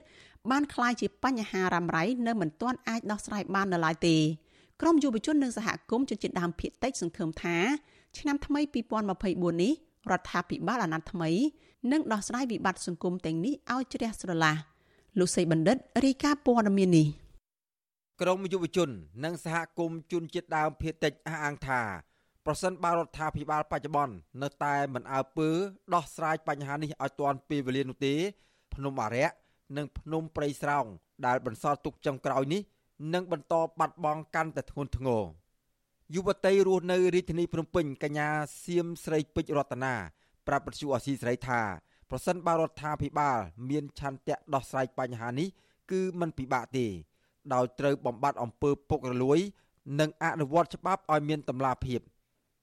បានក្លាយជាបញ្ហារ៉ាំរ៉ៃនៅមិនទាន់អាចដោះស្រាយបាននៅឡើយទេក្រមយុវជននិងសហគមន៍ជនជាតិដើមភាគតិចសង្ឃឹមថាឆ្នាំថ្មី2024នេះរដ្ឋាភិបាលអាណត្តិថ្មី នឹងដោះស្រាយវិបត្តិសង្គមទាំងនេះឲ្យជ្រះស្រឡះលោកសីបណ្ឌិតរីកាព័ត៌មាននេះក្រមយុវជន និងសហគមន៍ជនជាតិដើមភាគតិចអះអាងថាប្រសិនបើរដ្ឋាភិបាលបច្ចុប្បន្ននៅតែមិនអើពើដោះស្រាយបញ្ហានេះឲ្យទាន់ពេលវេលានោះទេ ភ្នំអរិយនិងភ្នំព្រៃស្រោងដែលបន្សល់ទុកចុងក្រោយនេះនឹងបន្តបាត់បង់កាន់តែធ្ងន់ធ្ងរយុវតីរស់នៅរាជធានីភ្នំពេញកញ្ញាសៀមស្រីពេជ្ររតនា ប្រាប់បទសុអសីស្រីថាប្រសិនបើរដ្ឋាភិបាល មានឆន្ទៈដោះស្រាយបញ្ហានេះគឺមិនពិបាកទេ ដោយត្រូវបំបត្តិអំពើពុករលួយ និងអនុវត្តច្បាប់ឲ្យមានតម្លាភាព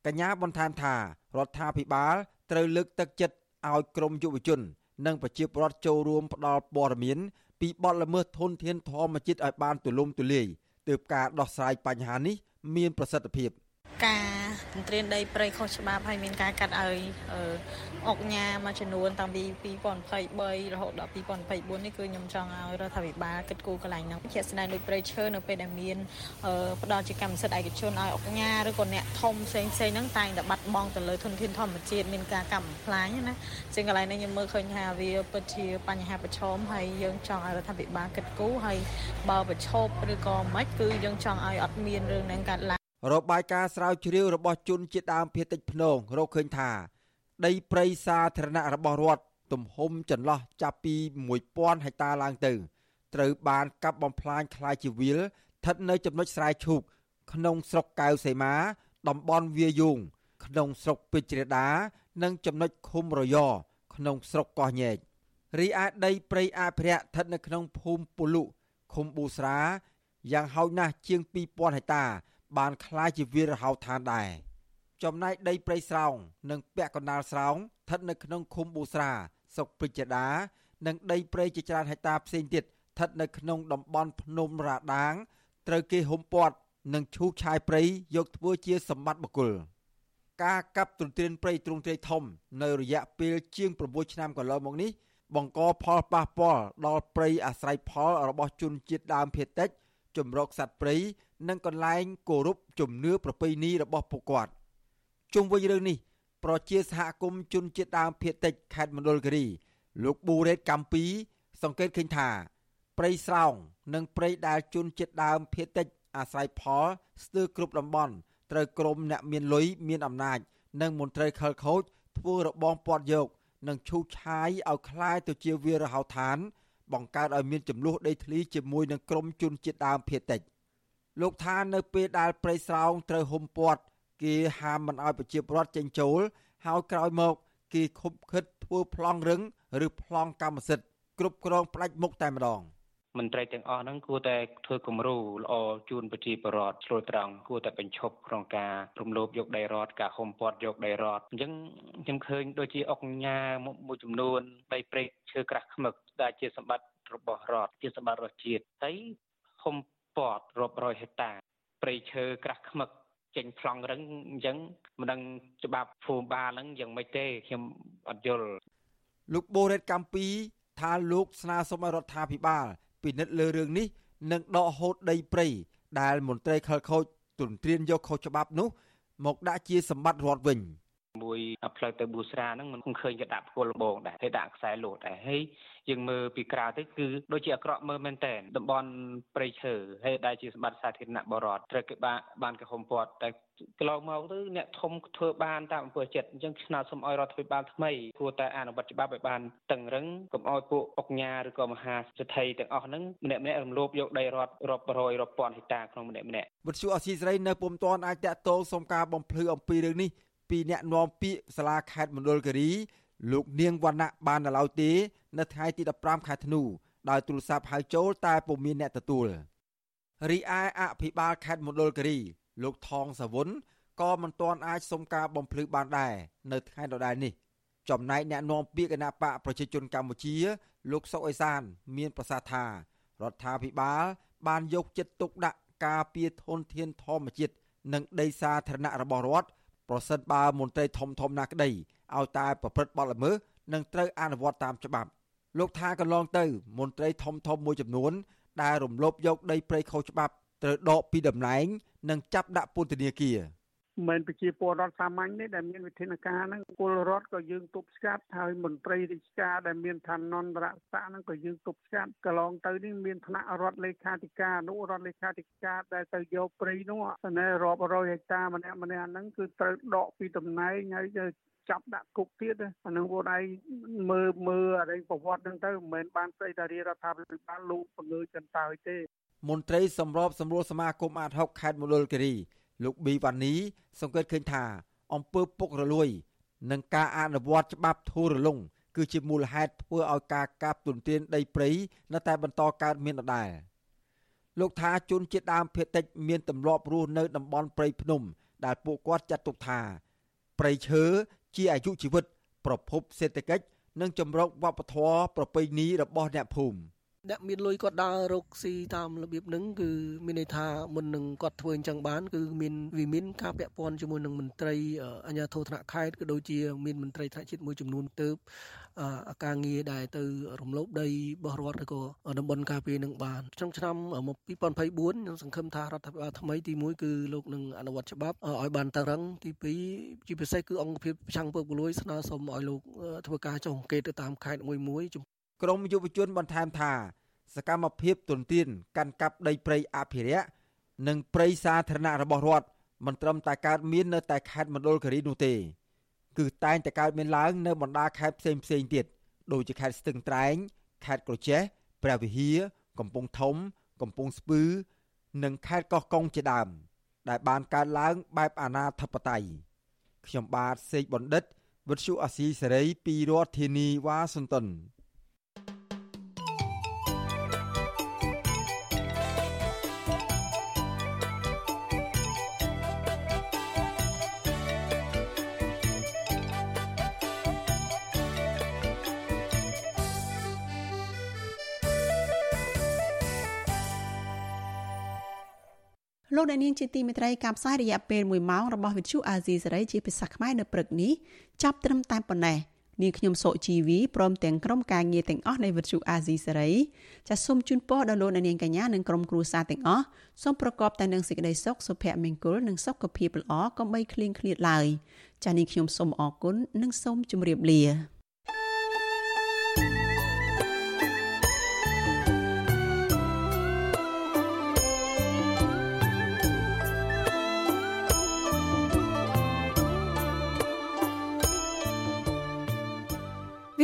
កញ្ញាបន្ថែមថារដ្ឋាភិបាលត្រូវលើកទឹកចិត្តឲ្យក្រមយុវជន និងប្រជាពលរដ្ឋចូលរួមផ្ដល់ព័ត៌មានពីបទល្មើសធនធានធម្មជាតិឲ្យបានទូលំទូលាយទើបការដោះស្រាយបញ្ហានេះមានប្រសិទ្ធភាព។ ការទន្ទ្រានដីព្រៃខុសច្បាប់ហើយមានការកាត់ឲ្យអុកញ៉ាមួយចំនួនតាំងពី2023រហូតដល់2024នេះគឺខ្ញុំចង់ឲ្យរដ្ឋាភិបាលគិតគូរកន្លែងហ្នឹងជាក់ស្ដែងដូចព្រៃឈើនៅពេលដែលមានផ្ដល់ជាកម្មសិទ្ធិឯកជនឲ្យអុកញ៉ាឬក៏អ្នកធំផ្សេងផ្សេងហ្នឹងតែងតែបាត់បង់ទៅលើធនធានធម្មជាតិមានការកម្មផ្លាញណាជាងកន្លែងនេះខ្ញុំមើលឃើញថាវាពិតជាបញ្ហាប្រឈមហើយយើងចង់ឲ្យរដ្ឋាភិបាលគិតគូរហើយបើប្រឈប់ឬក៏មិនគឺយើងចង់ឲ្យអត់មានរឿងហ្នឹងកើតឡើង របាយការណ៍ស្រាវជ្រាវរបស់ជនជាតិដើមភាគតិចភ្នងរកឃើញថា ដីព្រៃសាធារណៈរបស់រដ្ឋទំហំចន្លោះចាប់ពី1000ហិកតាឡើងទៅ ត្រូវបានកាប់បំផ្លាញខ្លាយជាវាលស្ថិតនៅចំណុចស្រែឈូកក្នុងស្រុកកៅសីមាតំបន់វាយូងក្នុងស្រុកពេជ្រដា និងចំណុចឃុំរយក្នុងស្រុកកោះញែករីឯដីព្រៃអភិរក្សស្ថិតនៅក្នុងភូមិពលុឃុំប៊ូស្រាយ៉ាងហោចណាស់ជាង2000ហិកតា បានคล้ายជាវាលរហោឋានដែរចំណែកដីព្រៃស្រោងនិងពាក់កណ្ដាលស្រោងស្ថិតនៅក្នុងឃុំប៊ូស្រាស្រុកពេជ្រដានិងដីព្រៃជាច្រើនហិកតាផ្សេងទៀតស្ថិតនៅក្នុងតំបន់ភ្នំរ៉ាដាងត្រូវគេហុំព័ទ្ធនិងឈូសឆាយព្រៃយកធ្វើជាសម្បត្តិបុគ្គលការកាប់ទ្រទ្រានព្រៃទ្រង់ទ្រាយធំនៅរយៈពេលជាង6ឆ្នាំកន្លងមកនេះបង្កផលប៉ះពាល់ដល់ព្រៃអាស្រ័យផលរបស់ជនជាតិដើមភាគតិចជំរកសត្វព្រៃ និងកន្លែងគោរពជំនឿប្រពៃណីរបស់ពួកគាត់ជុំវិញរឿងនេះប្រជាសហគមន៍ជនជាតិដើមភាគតិចខេត្តមណ្ឌលគិរីលោកប៊ូរ៉េតកំពី សង្កេតឃើញថាព្រៃស្រោងនិងព្រៃដែលជនជាតិដើមភាគតិចអាស្រ័យផលស្ទើរគ្រប់តំបន់ត្រូវក្រមអ្នកមានលុយមានអំណាច និងមន្ត្រីខលខូចធ្វើរបងពាត់យកនិងឈូសឆាយឲ្យคล้ายទៅជាវាលរហោឋាន បង្កើតឲ្យមានចំនួនដីធ្លីជាមួយនឹងក្រមជនជាតិដើមភាគតិច។ លោកថានៅពេលដែលព្រៃស្រោងត្រូវហុំព័ទ្ធគេហាមមិនឲ្យប្រជាពលរដ្ឋចេញចូលហើយក្រោយមកគេខុបខិតធ្វើប្លង់រឹងឬប្លង់កម្មសិទ្ធិគ្រប់គ្រងផ្ដាច់មុខតែម្ដងមន្ត្រីទាំងអស់ហ្នឹងគួរតែធ្វើគំរូល្អជូនប្រជាពលរដ្ឋឆ្លួយត្រង់គួរតែបញ្ឈប់ក្នុងការរំលោភយកដីរដ្ឋការហុំព័ទ្ធយកដីរដ្ឋអញ្ចឹងខ្ញុំឃើញដូចជាអុកញ៉ាមួយចំនួនដីព្រៃឈើក្រាស់ខ្មឹកដែលជាសម្បត្តិរបស់រដ្ឋជាសម្បត្តិរដ្ឋជាតិហើយហុំ ពាត់រាប់រយហិកតាព្រៃឈើក្រាស់ខ្មឹកចេញប្លង់រឹងអញ្ចឹងមិនដឹងច្បាប់ភូមិបាលហ្នឹងយ៉ាងម៉េចទេខ្ញុំអត់យល់លោកបូរ៉េតកម្ពីថាលោកស្នើសុំឲ្យរដ្ឋាភិបាលពិនិត្យលើរឿងនេះនិងដកហូតដីព្រៃដែលមន្ត្រីខលខូចទន្ទ្រានយកខុសច្បាប់នោះ មកដាក់ជាសម្បត្តិរដ្ឋវិញ។ មួយផ្លូវទៅប៊ូស្រាហ្នឹងមិនឃើញគេដាក់ពលលបងដែរគេដាក់ខ្សែលោតដែរហើយយើងមើលពីក្រៅទៅគឺដូចជាអាក្រក់មើលមែនតើតំបន់ព្រៃឈើហើយដែលជាសម្បត្តិសាធារណៈបរតត្រូវគេបានបានគេហុំព័ទ្ធតែកន្លងមកទៅអ្នកធំធ្វើបានតាមអំពើចិត្តអញ្ចឹងឆ្នោតសូមឲ្យរដ្ឋាភិបាលថ្មីគួរតែអនុវត្តច្បាប់ឲ្យបានតឹងរឹងកុំឲ្យពួកអុកញ៉ាឬក៏មហាសេដ្ឋីទាំងអស់ហ្នឹងម្នាក់ម្នាក់រំលោភយកដីរដ្ឋរាប់រយរាប់ពាន់ហិកតាក្នុងម្នាក់ម្នាក់វិទ្យុអសីសេរីនៅពុំទាន់អាចតាក់ទងសុំការបំភ្លឺអំពីរឿងនេះ ពីអ្នកនាំពាក្យសាលាខេត្តមណ្ឌលគិរីលោកនាងវណ្ណៈបាននៅឡើយទេនៅថ្ងៃទី15ខែធ្នូដោយទូរស័ព្ទហៅចូលតែពុំមានអ្នកទទួលរីឯអភិបាលខេត្តមណ្ឌលគិរីលោកថងសាវុនក៏មិនទាន់អាចសុំការបំភ្លឺបានដែរនៅថ្ងៃដដែលនេះ ចំណែកអ្នកនាំពាក្យគណៈបកប្រជាជនកម្ពុជា លោកសុកអេសាន មានប្រសាសន៍ថារដ្ឋាភិបាល បានយកចិត្តទុកដាក់ការពារធនធានធម្មជាតិនិងដីសាធារណៈរបស់រដ្ឋ ប្រសិនបើមន្ត្រីធំធំណាក្តីឲ្យតែប្រព្រឹត្តបទល្មើសនឹងត្រូវអនុវត្តតាមច្បាប់លោកថាកន្លងទៅ មន្ត្រីធំធំមួយចំនួន ដែលរំលោភយកដីព្រៃខុសច្បាប់ត្រូវដកពីតំណែង និងចាប់ដាក់ពន្ធនាគារ មិនប្រជាពលរដ្ឋសាមញ្ញនេះដែលមានវិធានការហ្នឹងពលរដ្ឋក៏យើងទប់ស្កាត់ហើយមន្ត្រីរាជការដែលមានឋានន្តរស័ក្តិហ្នឹងក៏យើងទប់ស្កាត់កន្លងទៅនេះមានថ្នាក់រដ្ឋលេខាធិការអនុរដ្ឋលេខាធិការដែលទៅយកព្រៃនោះស្នេហ៍រាប់រយហិកតាម្នាក់ម្នាក់ហ្នឹងគឺត្រូវដកពីតំណែងហើយចាប់ដាក់គុកទៀតអានឹងពួកឯងមើលមើលអរិយប្រវត្តិហ្នឹងទៅមិនមែនបានស្អីតារារដ្ឋាភិបាលលោកបង្ើចន្ទើទេមន្ត្រីសម្របសម្រួលសមាគមអាត6ខេត្តមណ្ឌលគិរី លោកប៊ីវ៉ានី សង្កេតឃើញថាអំពើពុករលួយ និងការអនុវត្តច្បាប់ធូររលុងគឺជាមូលហេតុធ្វើឲ្យការកាប់ទុនទានដីព្រៃនៅតែបន្តកើតមានដដែលលោកថាជនជាតិដើមភាគតិចមានទម្លាប់រស់នៅតំបន់ព្រៃភ្នំ ដែលពួកគាត់ចាត់ទុកថាព្រៃឈើជាអាយុជីវិត ប្រភពសេដ្ឋកិច្ចនិងចម្រុងវប្បធម៌ប្រពៃណីរបស់អ្នកភូមិ អ្នកមានលុយគាត់ដើររកស៊ីតាមរបៀបហ្នឹងគឺមានន័យថាមុននឹងគាត់ធ្វើអញ្ចឹងបានគឺមានវិមានការពាក់ព័ន្ធជាមួយនឹងមន្ត្រីអាជ្ញាធរថ្នាក់ខេត្តក៏ដូចជាមានមន្ត្រីថ្នាក់ជាតិមួយចំនួនទៅអាការងារដែលទៅរំលោភដីរបស់រដ្ឋឬក៏តំបន់ការពារនឹងបានក្នុងឆ្នាំ2024ខ្ញុំសង្ឃឹមថារដ្ឋាភិបាលថ្មីទី1គឺលោកនឹងអនុវត្តច្បាប់ឲ្យបានតឹងរឹងទី2ជាពិសេសគឺអង្គភាពប្រឆាំងពុករលួយស្នើសុំឲ្យលោកធ្វើការចុះអង្កេតទៅតាមខេត្តមួយមួយ ក្រមយុវជនបន្ថែមថា សកម្មភាពទុនទានកាន់កាប់ដីព្រៃអភិរក្សនិងព្រៃសាធារណៈរបស់រដ្ឋមិនត្រឹមតែកើតមាននៅតែខេត្តមណ្ឌលគិរីនោះទេ គឺតែងតែកើតមានឡើងនៅបណ្ដាខេត្តផ្សេងផ្សេងទៀតដូចជាខេត្តស្ទឹងត្រែងខេត្តក្រចេះព្រះវិហារកំពង់ធំ កំពង់ស្ពឺ និងខេត្តកោះកុងជាដើម ដែលបានកើតឡើងបែបអាណាធិបតេយ្យខ្ញុំបាទសេកបណ្ឌិតវិទ្យុអាស៊ីសេរីពីរដ្ឋធានីវ៉ាស៊ីនតោន លោកអ្នកនាងជាទីមេត្រីការផ្សាយរយៈពេល1ម៉ោងរបស់វិទ្យុអាស៊ីសេរីជាភាសាខ្មែរនៅព្រឹកនេះចាប់ត្រឹមតែប៉ុណ្ណេះនាងខ្ញុំសុជីវីព្រមទាំងក្រុមការងារទាំងអស់នៃវិទ្យុអាស៊ីសេរីចាសសូមជូនពរដល់លោកអ្នកនាងកញ្ញានិងក្រុមគ្រួសារទាំងអស់សូមប្រកបតែនឹងសេចក្តីសុខសុភមង្គលនិងសុខភាពល្អកុំបីឃ្លៀងឃ្លាតឡើយចាសនាងខ្ញុំសូមអរគុណនិងសូមជម្រាបលា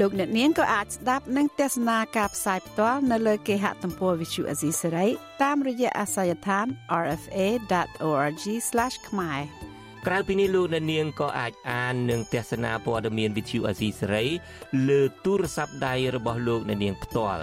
លោកអ្នកនាងក៏អាចស្ដាប់និងទស្សនាការផ្សាយផ្ទាល់នៅលើគេហទំព័រ Visual Asia សេរីតាមរយៈអាស័យដ្ឋាន rfa.org/ ខ្មែរក្រៅពីនេះលោកអ្នកនាងក៏អាចអាននិងទស្សនាព័ត៌មាន Visual Asia សេរីលើទូរស័ព្ទដៃរបស់លោកអ្នកនាងផ្ទាល់